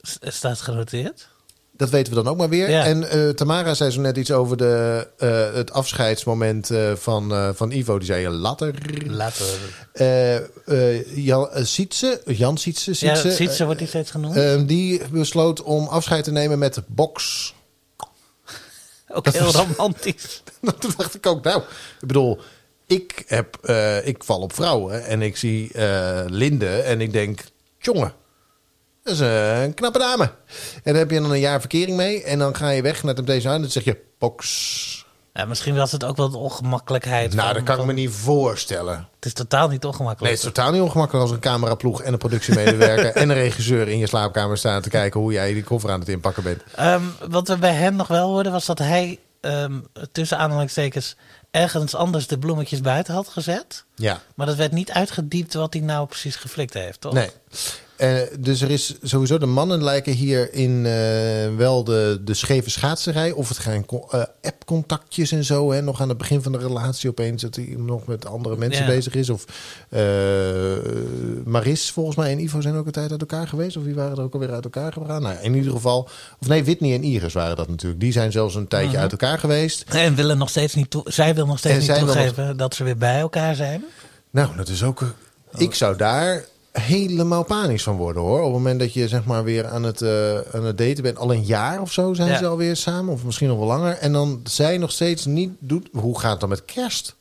S- Staat genoteerd. Dat weten we dan ook maar weer. Ja. En eh, Tamara zei zo net iets over de, eh, het afscheidsmoment eh, van, van Ivo. Die zei later. Later. Eh, Jan Sietse, Jan Sietse, Ja, Sietse, Sietse wordt die steeds genoemd. die besloot om afscheid te nemen met box. Ook dat heel was- romantisch. Toen dacht ik ook, nou, ik bedoel, ik, heb, ik val op vrouwen en ik zie Linde en ik denk, jongen, dat is eh, een knappe dame. En dan heb je dan een jaar verkering mee en dan ga je weg naar Temptation Island en dan zeg je, box. Ja, misschien was het ook wel de ongemakkelijkheid. Nou, van- dat kan ik me niet voorstellen. Het is totaal niet ongemakkelijk. Nee, het is totaal niet ongemakkelijk als een cameraploeg en een productiemedewerker en een regisseur in je slaapkamer staan te kijken hoe jij die koffer aan het inpakken bent. Ehm, wat we bij hem nog wel hoorden, was dat hij ehm, tussen aanhalingstekens ergens anders de bloemetjes buiten had gezet. Ja. Maar dat werd niet uitgediept wat hij nou precies geflikt heeft, toch? Nee. Eh, dus er is sowieso, de mannen lijken hierin eh wel de, de scheve schaatserij. Of het gaan eh, appcontactjes en zo. Hè, nog aan het begin van de relatie opeens dat hij nog met andere mensen Ja. bezig is. Of Maris volgens mij en Ivo zijn ook een tijd uit elkaar geweest. Of die waren er ook alweer uit elkaar gegaan. Nou, in ieder geval. Of nee, Whitney en Iris waren dat natuurlijk. Die zijn zelfs een tijdje Mhm. uit elkaar geweest. En willen nog steeds niet zij wil nog steeds En niet toegeven dat ze weer bij elkaar zijn. Nou, dat is ook. Ik zou daar helemaal panisch van worden hoor. Op het moment dat je zeg maar weer aan het, eh, aan het daten bent. Al een jaar of zo zijn Ja. ze alweer samen. Of misschien nog wel langer. En dan zij nog steeds niet doet. Hoe gaat het dan met kerst?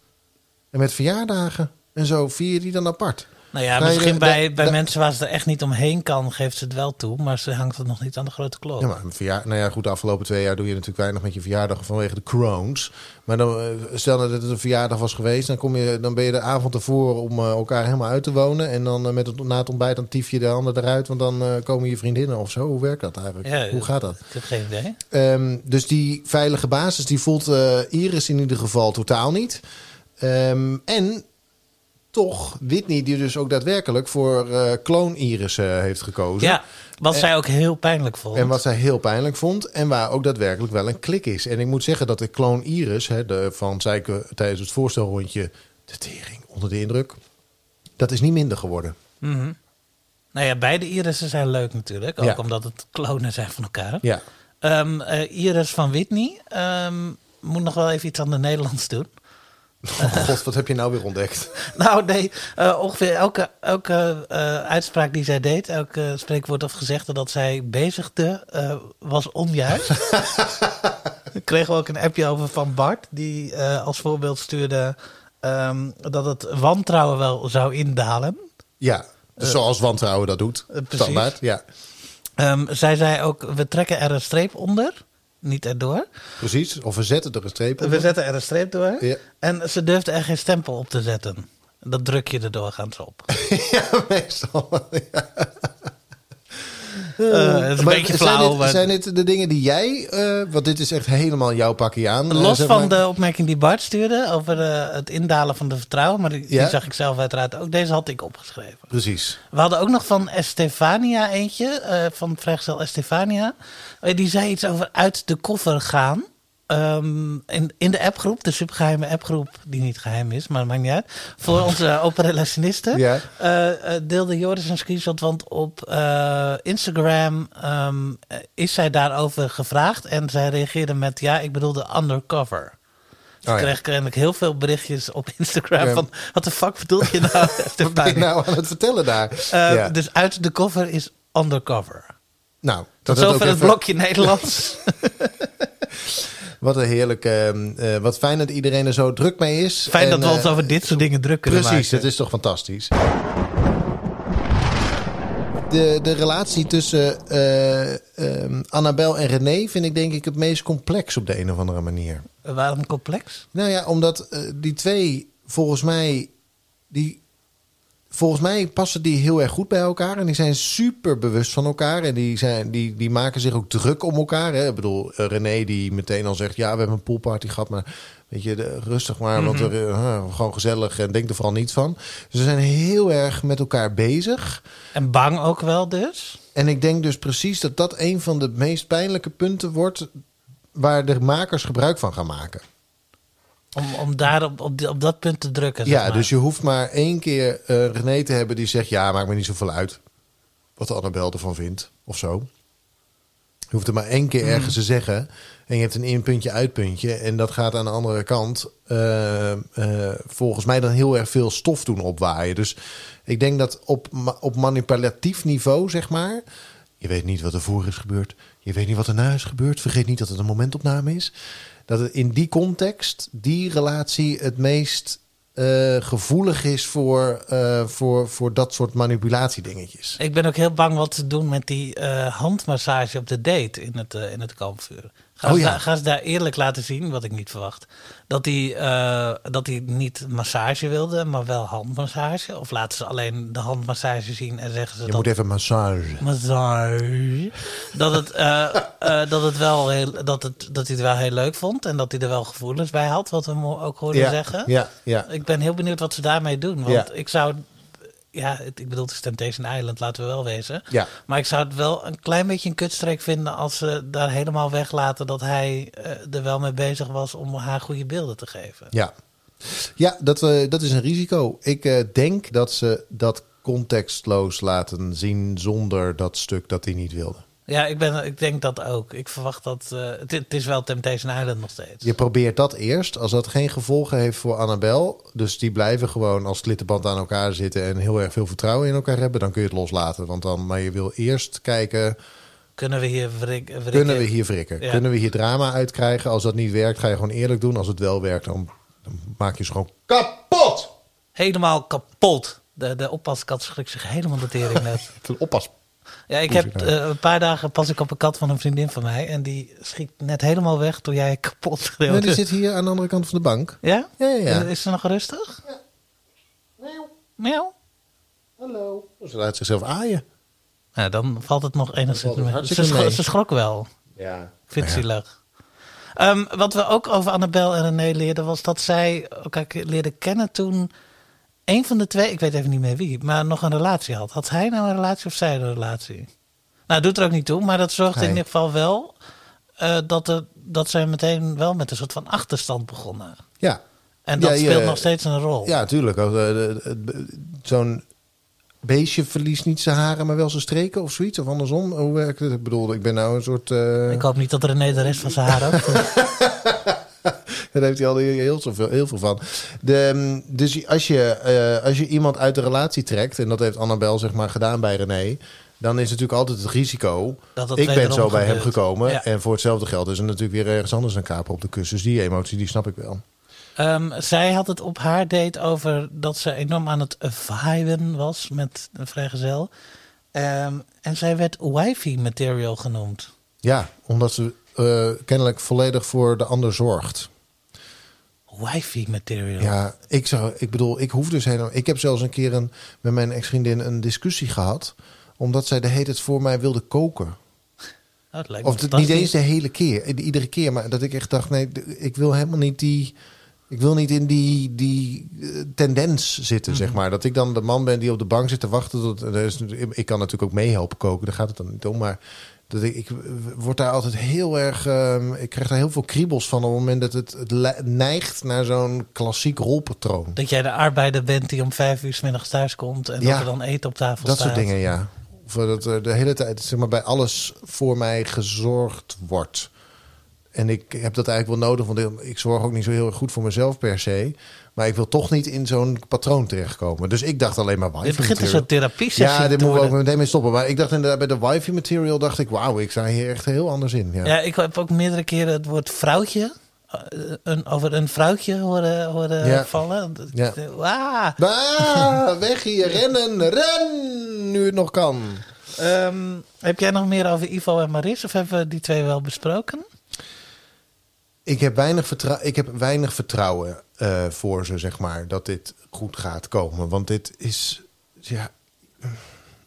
En met verjaardagen? En zo vier je die dan apart? Nou ja, misschien de- bij, de- bij de- mensen waar ze er echt niet omheen kan, geeft ze het wel toe. Maar ze hangt het nog niet aan de grote klok. Ja, maar verjaar, nou ja, goed, de afgelopen twee jaar doe je natuurlijk weinig met je verjaardag vanwege de crones. Maar dan, eh, stel nou dat het een verjaardag was geweest, dan, kom je, dan ben je de avond ervoor om eh, elkaar helemaal uit te wonen. En dan eh, met het, na het ontbijt dan tief je de handen eruit, want dan komen je vriendinnen of zo. Hoe werkt dat eigenlijk? Ja, Hoe gaat dat? Ik heb geen idee. Ehm, dus die veilige basis, die voelt Iris in ieder geval totaal niet. Ehm, en toch Whitney, die dus ook daadwerkelijk voor eh kloon Iris eh, heeft gekozen. Ja, wat En- zij ook heel pijnlijk vond. en wat zij heel pijnlijk vond. En waar ook daadwerkelijk wel een klik is. En ik moet zeggen dat de kloon Iris, hè, de, van Zijke tijdens het voorstelrondje, de tering onder de indruk. Dat is niet minder geworden. Mhm. Nou ja, beide Irissen zijn leuk natuurlijk. Ook Ja. omdat het klonen zijn van elkaar. Ja. Ehm, eh, Iris van Whitney ehm, moet nog wel even iets aan de Nederlands doen. Oh god, wat heb je nou weer ontdekt? Nou nee, eh, ongeveer elke, elke eh, uitspraak die zij deed, elke spreekwoord of gezegde dat zij bezigde, eh, was onjuist. Kregen we ook een appje over van Bart, die als voorbeeld stuurde ehm, dat het wantrouwen wel zou indalen. Ja, Eh, zoals wantrouwen dat doet. precies. Standaard, ja. Ehm, zij zei ook, we trekken er een streep onder, niet erdoor. Precies. Of we zetten er een streep op. We zetten er een streep door. Ja. En ze durfde er geen stempel op te zetten. Dat druk je er doorgaans op. ja, meestal. Ja. Eh, het is een Maar beetje zijn flauw. Dit, maar- Zijn dit de dingen die jij... eh, want dit is echt helemaal jouw pakje aan. eh, Los van maar. de opmerking die Bart stuurde over eh, het indalen van de vertrouwen, maar die, Ja. die zag ik zelf uiteraard ook. Deze had ik opgeschreven. Precies. We hadden ook nog van Estefania eentje, eh, van vrijgezel Estefania. Eh, die zei iets over uit de koffer gaan. Ehm, in, in de appgroep, de supergeheime appgroep, die niet geheim is, maar maakt niet uit. Voor onze open relationisten. Ja. eh, eh, deelde Joris een screenshot, want op eh, Instagram ehm, eh, is zij daarover gevraagd. En zij reageerde met, ja, ik bedoelde undercover. Dus Oh, ik ja. kreeg kennelijk heel veel berichtjes op Instagram Ja. van... wat de fuck bedoel je nou, Wat ben je nou aan het vertellen daar? Dus uit de cover is undercover. Nou, Tot dat het zover ook het even- blokje Nederlands. Wat een heerlijk. ehm, eh, wat fijn dat iedereen er zo druk mee is. Fijn dat we ons eh, over dit soort dingen druk kunnen Precies, maken. dat is toch fantastisch. De, de relatie tussen ehm, Annabel en René vind ik denk ik het meest complex op de een of andere manier. Waarom complex? Nou ja, omdat die twee volgens mij, die, volgens mij passen die heel erg goed bij elkaar. En die zijn super bewust van elkaar. En die, zijn, die, die maken zich ook druk om elkaar. Hè. Ik bedoel, eh, René die meteen al zegt, ja, we hebben een poolparty gehad, maar weet je, de- rustig maar, want Mhm. er, eh, gewoon gezellig en denk er vooral niet van. Dus ze zijn heel erg met elkaar bezig. En bang ook wel dus. En ik denk dus precies dat dat een van de meest pijnlijke punten wordt waar de makers gebruik van gaan maken. Om, om daar op, op, die- op dat punt te drukken. zeg Ja, maar. dus je hoeft maar één keer eh René te hebben die zegt... ja, maakt me niet zoveel uit wat Annabel ervan vindt, of zo. Je hoeft het maar één keer Mhm. ergens te zeggen. En je hebt een inpuntje, uitpuntje. En dat gaat aan de andere kant eh, eh, volgens mij dan heel erg veel stof doen opwaaien. Dus ik denk dat op, op manipulatief niveau, zeg maar. Je weet niet wat er voor is gebeurd. Je weet niet wat er na is gebeurd. Vergeet niet dat het een momentopname is. Dat het in die context, die relatie, het meest eh, gevoelig is voor, eh, voor, voor dat soort manipulatiedingetjes. Ik ben ook heel bang wat te doen met die eh, handmassage op de date in het, in het kampvuur. Ga, Oh ze ja. ga ze daar eerlijk laten zien, wat ik niet verwacht. Dat hij, eh, dat hij niet massage wilde, maar wel handmassage. Of laten ze alleen de handmassage zien en zeggen ze Je dat... moet even massage. Massage. Dat het, eh, eh, dat, het wel heel, dat, het, dat hij het wel heel leuk vond. En dat hij er wel gevoelens bij had, wat we hem ook hoorden Ja, zeggen. ja, ja. Ik ben heel benieuwd wat ze daarmee doen. Want Ja. ik zou... Ja, het- ik bedoel, het is Temptation Island, laten we wel wezen. Ja. Maar ik zou het wel een klein beetje een kutstreek vinden... als ze daar helemaal weglaten dat hij eh, er wel mee bezig was... om haar goede beelden te geven. Ja, ja dat, eh, dat is een risico. Ik eh, denk dat ze dat contextloos laten zien zonder dat stuk dat hij niet wilde. Ja, ik, ben, ik denk dat ook. Ik verwacht dat... eh, het, het is wel Temptation Island nog steeds. Je probeert dat eerst. Als dat geen gevolgen heeft voor Annabel, dus die blijven gewoon als klittenband aan elkaar zitten en heel erg veel vertrouwen in elkaar hebben, dan kun je het loslaten. Want dan, maar je wil eerst kijken, Kunnen we hier wrik, wrikken? kunnen we hier wrikken? Ja. Kunnen we hier drama uitkrijgen? Als dat niet werkt, ga je gewoon eerlijk doen. Als het wel werkt, dan, dan maak je ze gewoon kapot. Helemaal kapot. De, de oppaskat schrikt zich helemaal de tering net. Een oppas. Ja, ik heb nou. eh, een paar dagen pas ik op een kat van een vriendin van mij. En die schiet net helemaal weg toen jij kapot schreeuwde. Nee, die zit hier aan de andere kant van de bank. Ja? Ja, ja, ja. Is- Is ze nog rustig? Miauw. Hallo. Ze laat zichzelf aaien. Nou, dan valt het nog enigszins mee. Ze, schro- ze schrok wel. Ja. Ik vind het Ja. zielig. Ehm, wat we ook over Annabel en René leerden, was dat zij elkaar leerden kennen toen een van de twee, ik weet even niet meer wie, maar nog een relatie had. Had hij nou een relatie of zij een relatie? Nou, doet er ook niet toe, maar dat zorgde in ieder geval wel eh, dat, er, dat zij meteen wel met een soort van achterstand begonnen. Ja. En dat Ja, speelt nog steeds een rol. Ja, tuurlijk. Eh, Zo'n beestje verliest niet zijn haren, maar wel zijn streken of zoiets. Of andersom. Hoe werkt het? Ik bedoel, ik ben nou een soort... eh, Ik hoop niet dat René de rest van zijn haar ook. Daar heeft hij al heel, zoveel, heel veel van. De, mm, dus als je, eh, als je iemand uit de relatie trekt... en dat heeft Annabel zeg maar gedaan bij René... dan is natuurlijk altijd het risico... Dat het ik ben zo bij hem gekomen... Ja. en voor hetzelfde geld is er natuurlijk weer ergens anders een kaper op de kus. Dus die emotie, die snap ik wel. Ehm, zij had het op haar date over dat ze enorm aan het viben was met een vrijgezel. Ehm, en zij werd wifey material genoemd. Ja, omdat ze eh, kennelijk volledig voor de ander zorgt. Wifey material. Ja, ik zou, ik bedoel, ik hoef dus helemaal. Ik heb zelfs een keer een, met mijn ex-vriendin een discussie gehad. Omdat zij de hele tijd voor mij wilde koken. Oh, Of de- niet eens de hele keer, iedere keer. Maar dat ik echt dacht, nee, ik wil helemaal niet die... Ik wil niet in die, die eh, tendens zitten, Mhm. zeg maar. Dat ik dan de man ben die op de bank zit te wachten. Tot, er is, ik kan natuurlijk ook meehelpen koken, daar gaat het dan niet om. Maar dat ik, ik word daar altijd heel erg... ehm, ik krijg daar heel veel kriebels van op het moment dat het, neigt naar zo'n klassiek rolpatroon. Dat jij de arbeider bent die om vijf uur 's middags thuis komt en Ja. dat er dan eten op tafel Dat staat. soort dingen, ja. Of eh, dat er de hele tijd zeg maar, bij alles voor mij gezorgd wordt. En ik heb dat eigenlijk wel nodig, want ik- zorg ook niet zo heel erg goed voor mezelf per se. Maar ik wil toch niet in zo'n patroon terechtkomen. Dus ik dacht alleen maar wifi Dit begint een material. soort therapie-sessie Ja, dit te moeten we ook meteen mee stoppen. Maar ik dacht inderdaad bij de wifi material dacht ik, wauw, ik sta hier echt heel anders in. Ja. Ja, ik heb ook meerdere keren het woord vrouwtje eh, een, over een vrouwtje horen, horen Ja. vallen. Ja. Ah, weg hier, rennen, ren, nu het nog kan. Ehm, heb jij nog meer over Ivo en Maris? Of hebben we die twee wel besproken? Ik heb weinig, vertrou- ik heb weinig vertrouwen eh, voor ze, zeg maar, dat dit goed gaat komen. Want dit is, ja,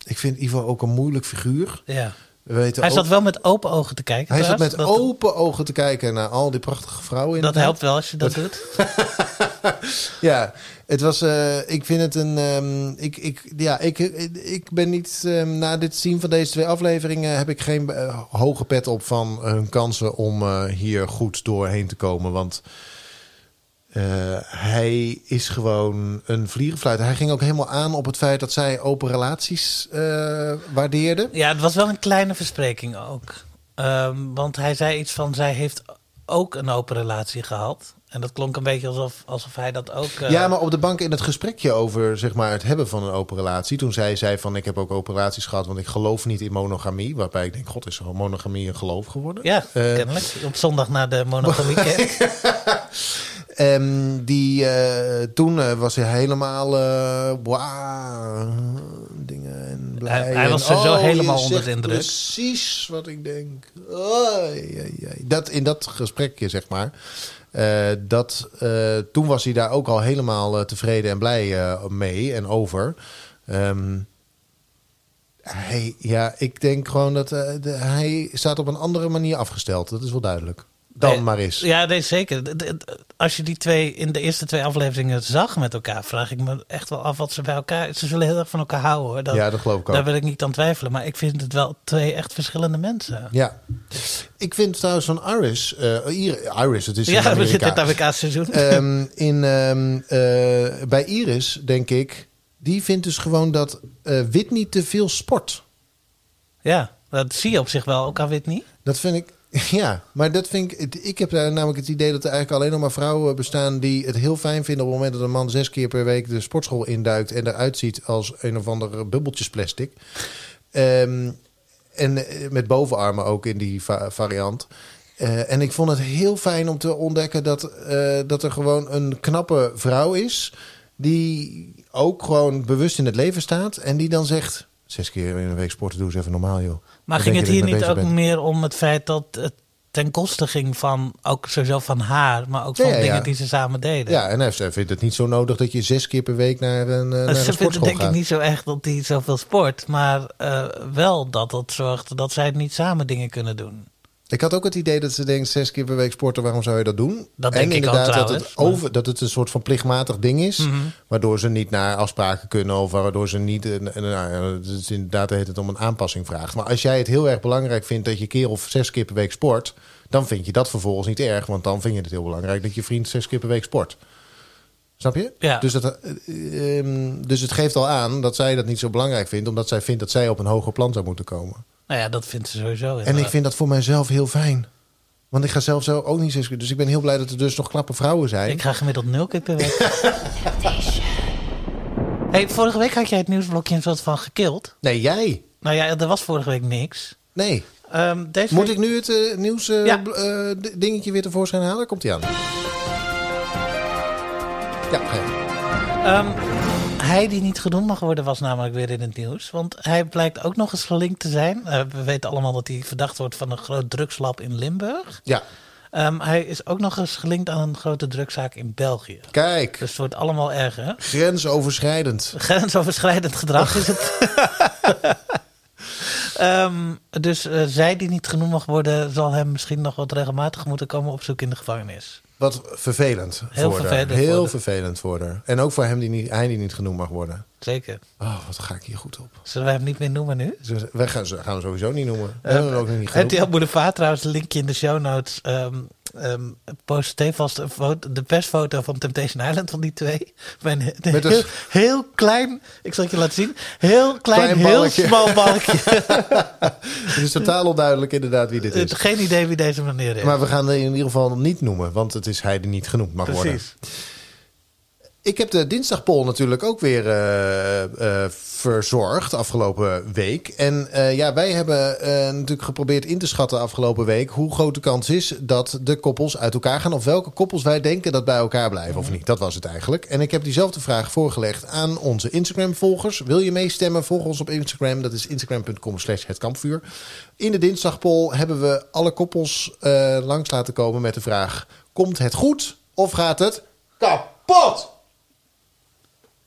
ik vind Ivo ook een moeilijk figuur. Ja. We weten Hij ook- zat wel met open ogen te kijken. hij zat met dat, open ogen te kijken naar al die prachtige vrouwen. dat inderdaad. helpt wel als je dat, doet. Ja, het was. eh, ik vind het een. ehm, ik, ik, ja, ik, ik ben niet. ehm, na dit zien van deze twee afleveringen heb ik geen eh, hoge pet op van hun kansen om eh, hier goed doorheen te komen. Want hij is gewoon een vliegenfluit. Hij ging ook helemaal aan op het feit dat zij open relaties waardeerde. Ja, het was wel een kleine verspreking ook. Ehm, want hij zei iets van, zij heeft ook een open relatie gehad. En dat klonk een beetje alsof, alsof hij dat ook... eh, Ja, maar op de bank in het gesprekje over zeg maar, het hebben van een open relatie. Toen zij zei van ik heb ook open relaties gehad, want ik geloof niet in monogamie. Waarbij ik denk, god, is er monogamie een geloof geworden? Ja, Eh, kennelijk. Op zondag na de monogamie. Ehm, die, eh, toen was hij helemaal wauw, dingen en blij. Hij- hij En, was sowieso oh, je helemaal onder de indruk. Precies wat ik denk. Dat, in dat gesprekje, zeg maar. Eh, dat, eh, toen was hij daar ook al helemaal eh, tevreden en blij mee en over. Ehm, hij, ja, ik denk gewoon dat hij staat op een andere manier afgesteld. Dat is wel duidelijk. Dan Nee, maar eens. Ja, nee, zeker. Als je die twee in de eerste twee afleveringen zag met elkaar, vraag ik me echt wel af wat ze bij elkaar. Ze zullen heel erg van elkaar houden hoor. Dat, Ja, dat geloof ik ook. Daar wil ik niet aan twijfelen. Maar ik vind het wel twee echt verschillende mensen. Ja. Ik vind trouwens van Iris... eh, Ir- Iris, het is Ja, we zitten in het Amerikaanse seizoen. Ehm, in, ehm, eh, bij Iris, denk ik... Die vindt dus gewoon dat eh Whitney te veel sport. Ja, dat zie je op zich wel ook aan Whitney. Dat vind ik... Ja, maar dat vind ik... Ik heb namelijk het idee dat er eigenlijk alleen nog maar vrouwen bestaan... die het heel fijn vinden op het moment dat een man zes keer per week... de sportschool induikt en eruit ziet als een of ander bubbeltjesplastic. Ehm, en eh, met bovenarmen ook in die va- variant. Eh, en ik vond het heel fijn om te ontdekken dat, eh, dat er gewoon een knappe vrouw is... die ook gewoon bewust in het leven staat... en die dan zegt... zes keer in een week sporten, doe eens even normaal, joh. Maar ging het hier dat niet ook bent? meer om het feit dat het ten koste ging van, ook sowieso van haar, maar ook van ja, dingen ja. die ze samen deden? Ja, en hij vindt het niet zo nodig dat je zes keer per week naar een, eh, naar een Ze vinden sportschool denk ik niet zo echt dat hij zoveel sport, maar eh, wel dat het zorgt dat zij niet samen dingen kunnen doen. Ik had ook het idee dat ze denkt, zes keer per week sporten, waarom zou je dat doen? Dat en denk ik inderdaad dat, het over, dat het een soort van plichtmatig ding is, Mhm. waardoor ze niet naar afspraken kunnen of waardoor ze niet, nou, het is inderdaad heet het om een aanpassing vraagt. Maar als jij het heel erg belangrijk vindt dat je keer of zes keer per week sport, dan vind je dat vervolgens niet erg, want dan vind je het heel belangrijk dat je vriend zes keer per week sport. Snap je? Ja. Dus, dat, eh, ehm, dus het geeft al aan dat zij dat niet zo belangrijk vindt, omdat zij vindt dat zij op een hoger plan zou moeten komen. Nou ja, dat vindt ze sowieso. En ik vind dat voor mijzelf heel fijn. Want ik ga zelf zo ook niet zes keer. Dus ik ben heel blij dat er dus nog knappe vrouwen zijn. Ik ga gemiddeld nul keer per week. hey, vorige week had jij het nieuwsblokje een soort van gekild. Nee, jij. Nou ja, er was vorige week niks. Nee. Ehm, deze Moet week- ik nu het eh, nieuws eh, Ja. eh, dingetje weer tevoorschijn halen? Komt hij aan? Ja, ga je. Hij die niet genoemd mag worden was namelijk weer in het nieuws. Want hij blijkt ook nog eens gelinkt te zijn. Eh, we weten allemaal dat hij verdacht wordt van een groot drugslab in Limburg. Ja. Ehm, hij is ook nog eens gelinkt aan een grote drugszaak in België. Kijk. Dus het wordt allemaal erger. Grensoverschrijdend. Grensoverschrijdend gedrag is het. Ehm, dus eh, zij die niet genoemd mag worden, zal hem misschien nog wat regelmatig moeten komen opzoeken in de gevangenis. Wat vervelend Heel voor haar. Heel voor vervelend voor haar. En ook voor hem die niet, hij die niet genoemd mag worden. Zeker. Oh, wat ga ik hier goed op. Zullen wij hem niet meer noemen nu? We gaan, gaan hem sowieso niet noemen. We hebben hem ook niet. RTL Boulevard trouwens, een linkje in de show notes. ehm ehm post stevast een foto, de persfoto van Temptation Island van die twee. Een Met een- heel, heel klein, ik zal het je laten zien. Heel klein, Klein heel smal balkje. Het is totaal onduidelijk inderdaad wie dit is. Geen idee wie deze meneer is. Maar we gaan het in ieder geval niet noemen, want het is hij die niet genoemd mag worden. Precies. Ik heb de dinsdagpoll natuurlijk ook weer eh, eh, verzorgd afgelopen week. En eh, ja, wij hebben natuurlijk geprobeerd in te schatten afgelopen week hoe groot de kans is dat de koppels uit elkaar gaan. Of welke koppels wij denken dat bij elkaar blijven of niet. Dat was het eigenlijk. En ik heb diezelfde vraag voorgelegd aan onze Instagram-volgers. Wil je meestemmen? Volg ons op Instagram. Dat is instagram.com slash het kampvuur. In de dinsdagpoll hebben we alle koppels langs laten komen met de vraag... Komt het goed of gaat het kapot?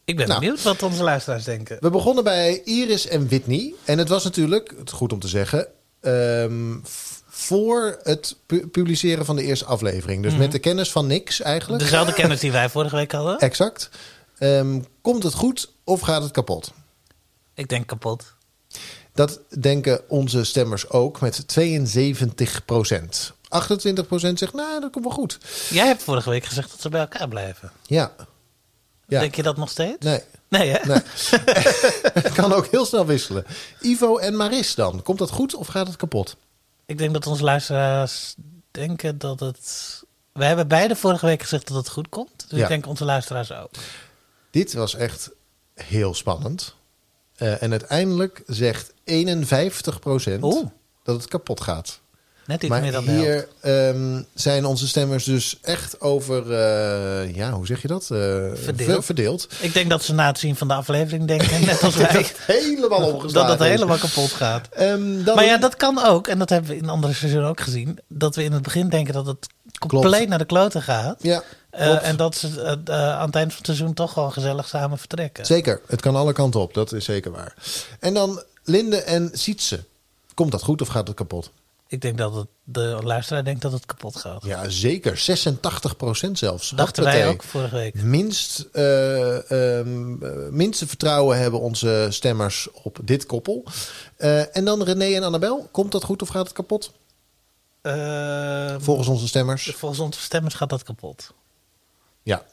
Ik ben Nou. benieuwd wat onze luisteraars denken. We begonnen bij Iris en Whitney. En het was natuurlijk, het goed om te zeggen, ehm, voor het pu- publiceren van de eerste aflevering. Dus Mhm. met de kennis van niks eigenlijk. Dezelfde kennis die wij vorige week hadden. Exact. Ehm, komt het goed of gaat het kapot? Ik denk kapot. Dat denken onze stemmers ook met 72 procent. 28 procent zegt, nou, dat komt wel goed. Jij hebt vorige week gezegd dat ze bij elkaar blijven. Ja. Ja. Denk je dat nog steeds? Nee. Nee, hè? Nee. het kan ook heel snel wisselen. Ivo en Maris dan. Komt dat goed of gaat het kapot? Ik denk dat onze luisteraars denken dat het... We hebben beide vorige week gezegd dat het goed komt. Dus Ja. ik denk onze luisteraars ook. Dit was echt heel spannend. Eh, en uiteindelijk zegt 51% Oeh. dat het kapot gaat. Net iets maar meer dan hier ehm, zijn onze stemmers dus echt over, eh, ja, hoe zeg je dat? Eh, Verdeeld. ver- verdeeld. Ik denk dat ze na het zien van de aflevering denken, net als Dat wij, het helemaal dat omgeslagen het is. helemaal kapot gaat. Ehm, dan- Maar ja, dat kan ook, en dat hebben we in andere seizoenen ook gezien, dat we in het begin denken dat het compleet Klopt. naar de kloten gaat. Ja, Eh, en dat ze aan het eind van het seizoen toch gewoon gezellig samen vertrekken. Zeker, het kan alle kanten op, dat is zeker waar. En dan Linde en Sietse. Komt dat goed of gaat het kapot? Ik denk dat het, de luisteraar denkt dat het kapot gaat. Ja, zeker. 86% zelfs. Dachten wij ook vorige week. Minst, eh, ehm, eh, minste vertrouwen hebben onze stemmers op dit koppel. Eh, en dan René en Annabel. Komt dat goed of gaat het kapot? Eh, Volgens onze stemmers. volgens onze stemmers gaat dat kapot. Ja, 72%.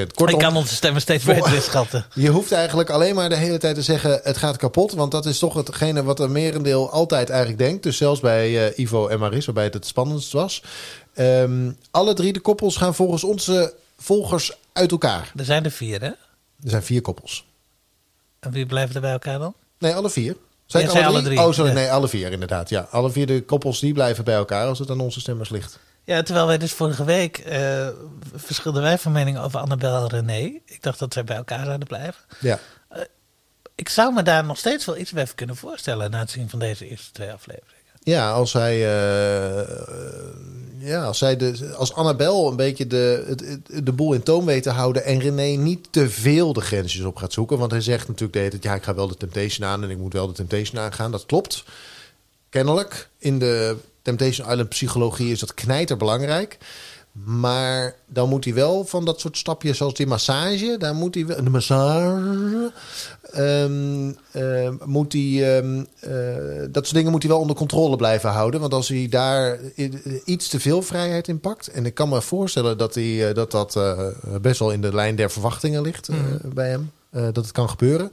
Ik Kortom, kan onze stemmen steeds beter inschatten. je hoeft eigenlijk alleen maar de hele tijd te zeggen... het gaat kapot, want dat is toch hetgene wat een merendeel altijd eigenlijk denkt. Dus zelfs bij eh, Ivo en Maris, waarbij het het spannendst was. Ehm, alle drie de koppels gaan volgens onze volgers uit elkaar. Er zijn er vier, hè? Er zijn vier koppels. En wie blijven er bij elkaar dan? Nee, alle vier. Zijn Ja, het alle, zijn drie? alle drie. Oh, sorry. Nee, alle vier inderdaad. Ja, alle vier de koppels die blijven bij elkaar als het aan onze stemmers ligt. Ja, terwijl wij dus vorige week eh, verschilden wij van mening over Annabel en René. Ik dacht dat zij bij elkaar zouden blijven. Ja. Ik zou me daar nog steeds wel iets bij kunnen voorstellen na het zien van deze eerste twee afleveringen. Ja, als hij, eh, eh, ja, als zij de, als Annabel een beetje de, het- de boel in toom weet te houden en René niet te veel de grensjes op gaat zoeken, want hij zegt natuurlijk de hele tijd, ja, ik ga wel de Temptation aan en ik moet wel de Temptation aangaan. Dat klopt. Kennelijk in de Temptation Island psychologie is dat knijter belangrijk. Maar dan moet hij wel van dat soort stapjes zoals die massage, daar moet hij wel de massage, ehm, ehm, moet hij ehm, eh, dat soort dingen moet hij wel onder controle blijven houden. Want als hij daar iets te veel vrijheid in pakt, en ik kan me voorstellen dat hij, eh, dat, dat eh, best wel in de lijn der verwachtingen ligt eh, bij hem, dat het kan gebeuren.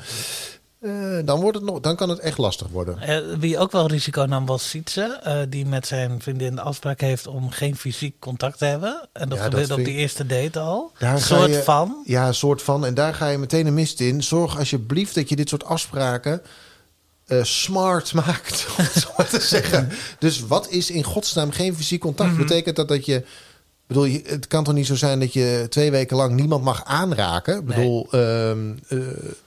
Eh, dan, wordt het nog, dan kan het echt lastig worden. Eh, wie ook wel risico nam was Sietse, eh, die met zijn vriendin de afspraak heeft om geen fysiek contact te hebben. En dat Ja, gebeurde op die eerste date al. Daar Een soort je- van. Ja, een soort van. En daar ga je meteen een mist in. Zorg alsjeblieft dat je dit soort afspraken smart maakt, om het zo maar te zeggen. Dus wat is in godsnaam geen fysiek contact? Mhm. Betekent dat dat je... ik Bedoel, je- het kan toch niet zo zijn dat je twee weken lang niemand mag aanraken? Ik Nee. bedoel, ehm, eh,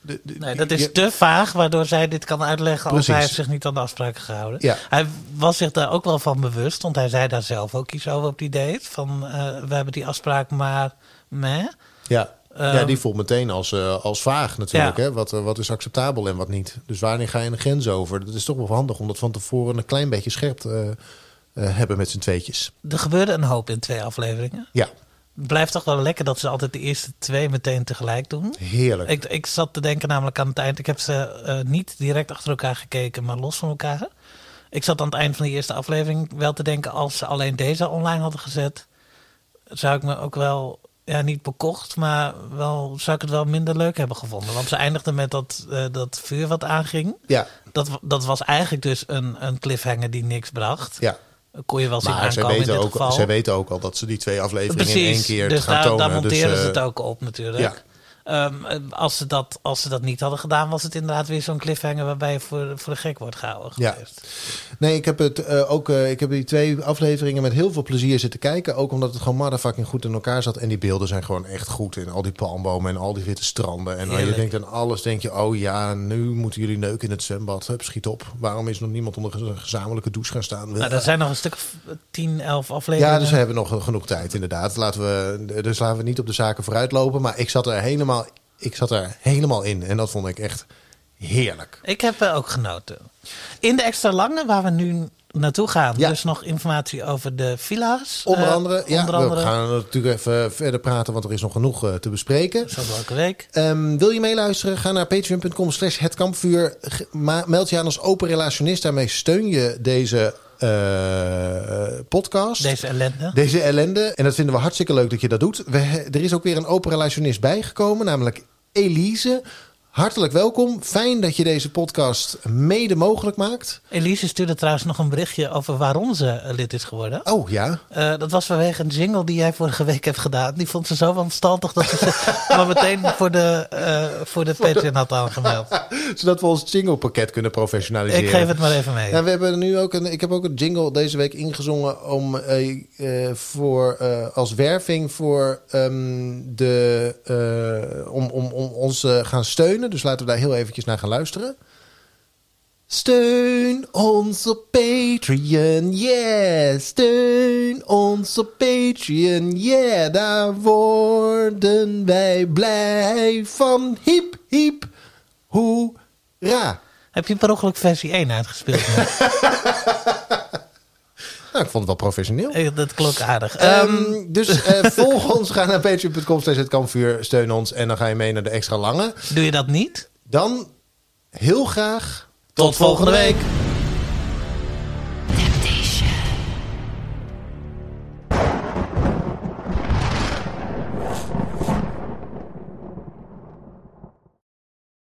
de- de- Nee, dat is je- te vaag, waardoor zij dit kan uitleggen als Precies. hij heeft zich niet aan de afspraken gehouden. Ja. Hij was zich daar ook wel van bewust, want hij zei daar zelf ook iets over op die date. Van, eh, we hebben die afspraak, maar meh. Ja. ja, Ehm, die voelt meteen als, eh, als vaag natuurlijk. Ja. Hè? Wat, wat is acceptabel en wat niet. Dus wanneer ga je een grens over? Dat is toch wel handig om dat van tevoren een klein beetje scherp te hebben met z'n tweetjes. Er gebeurde een hoop in twee afleveringen. Ja, blijft toch wel lekker dat ze altijd de eerste twee meteen tegelijk doen. heerlijk. Ik, ik zat te denken namelijk aan het eind. Ik heb ze eh, niet direct achter elkaar gekeken, maar los van elkaar. Ik zat aan het eind van die eerste aflevering wel te denken... als ze alleen deze online hadden gezet... zou ik me ook wel, ja, niet bekocht... maar wel, zou ik het wel minder leuk hebben gevonden. Want ze eindigden met dat, eh, dat vuur wat aanging. Ja, Dat, dat was eigenlijk dus een, een cliffhanger die niks bracht. ja. Kon je wel zien Maar zij aankomen in weten, dit ook, geval. zij weten ook al dat ze die twee afleveringen in één keer dus gaan daar, tonen. daar monteren dus, ze eh, het ook op natuurlijk. Ehm, eh, als, ze dat, als ze dat niet hadden gedaan, was het inderdaad weer zo'n cliffhanger waarbij je voor, voor de gek wordt gehouden. Ja. geweest. Nee, ik heb, het, eh, ook, eh, ik heb die twee afleveringen met heel veel plezier zitten kijken. Ook omdat het gewoon motherfucking goed in elkaar zat. En die beelden zijn gewoon echt goed. In al die palmbomen en al die witte stranden. En je denkt aan alles, denk je... oh ja, nu moeten jullie neuken in het zwembad. Hup, schiet op. Waarom is nog niemand onder een gezamenlijke douche gaan staan? Nou, er zijn nog een stuk of 10, 11 afleveringen. Ja, dus we hebben nog genoeg tijd, inderdaad. Laten we, dus laten we niet op de zaken vooruitlopen. Maar ik zat er helemaal, ik zat er helemaal in. En dat vond ik echt heerlijk. Ik heb eh, ook genoten. In de extra lange, waar we nu naartoe gaan, Ja. dus nog informatie over de villa's. Onder Eh, andere, ja, onder andere. we gaan natuurlijk even verder praten, want er is nog genoeg eh, te bespreken. Zoals elke week. Ehm, wil je meeluisteren? Ga naar patreon.com slash het kampvuur. Meld je aan als open relationist. Daarmee steun je deze eh, podcast. Deze ellende. Deze ellende. En dat vinden we hartstikke leuk dat je dat doet. We, er is ook weer een open relationist bijgekomen, namelijk Elise. Hartelijk welkom. Fijn dat je deze podcast mede mogelijk maakt. Elise stuurde trouwens nog een berichtje over waarom ze eh, lid is geworden. Oh ja. Eh, dat was vanwege een jingle die jij vorige week hebt gedaan. Die vond ze zo wanstaltig dat ze zich maar meteen voor de, eh voor de Patreon had aangemeld. Zodat we ons jinglepakket kunnen professionaliseren. Ik geef het maar even mee. Ja, we hebben nu ook een, ik heb ook een jingle deze week ingezongen om voor, als werving voor ehm, de, om, om, om ons gaan steunen. Dus laten we daar heel eventjes naar gaan luisteren. Steun ons op Patreon, yeah. Steun ons op Patreon, yeah. Daar worden wij blij van. Hiep, hiep, hoera. Heb je per ongeluk versie 1 uitgespeeld? Nou, ik vond het wel professioneel. Dat klonk aardig. Ehm, Ehm, dus eh, volg ons, ga naar patreon.com slash het kampvuur, steun ons en dan ga je mee naar de extra lange. Doe je dat niet? Dan heel graag Tot volgende week.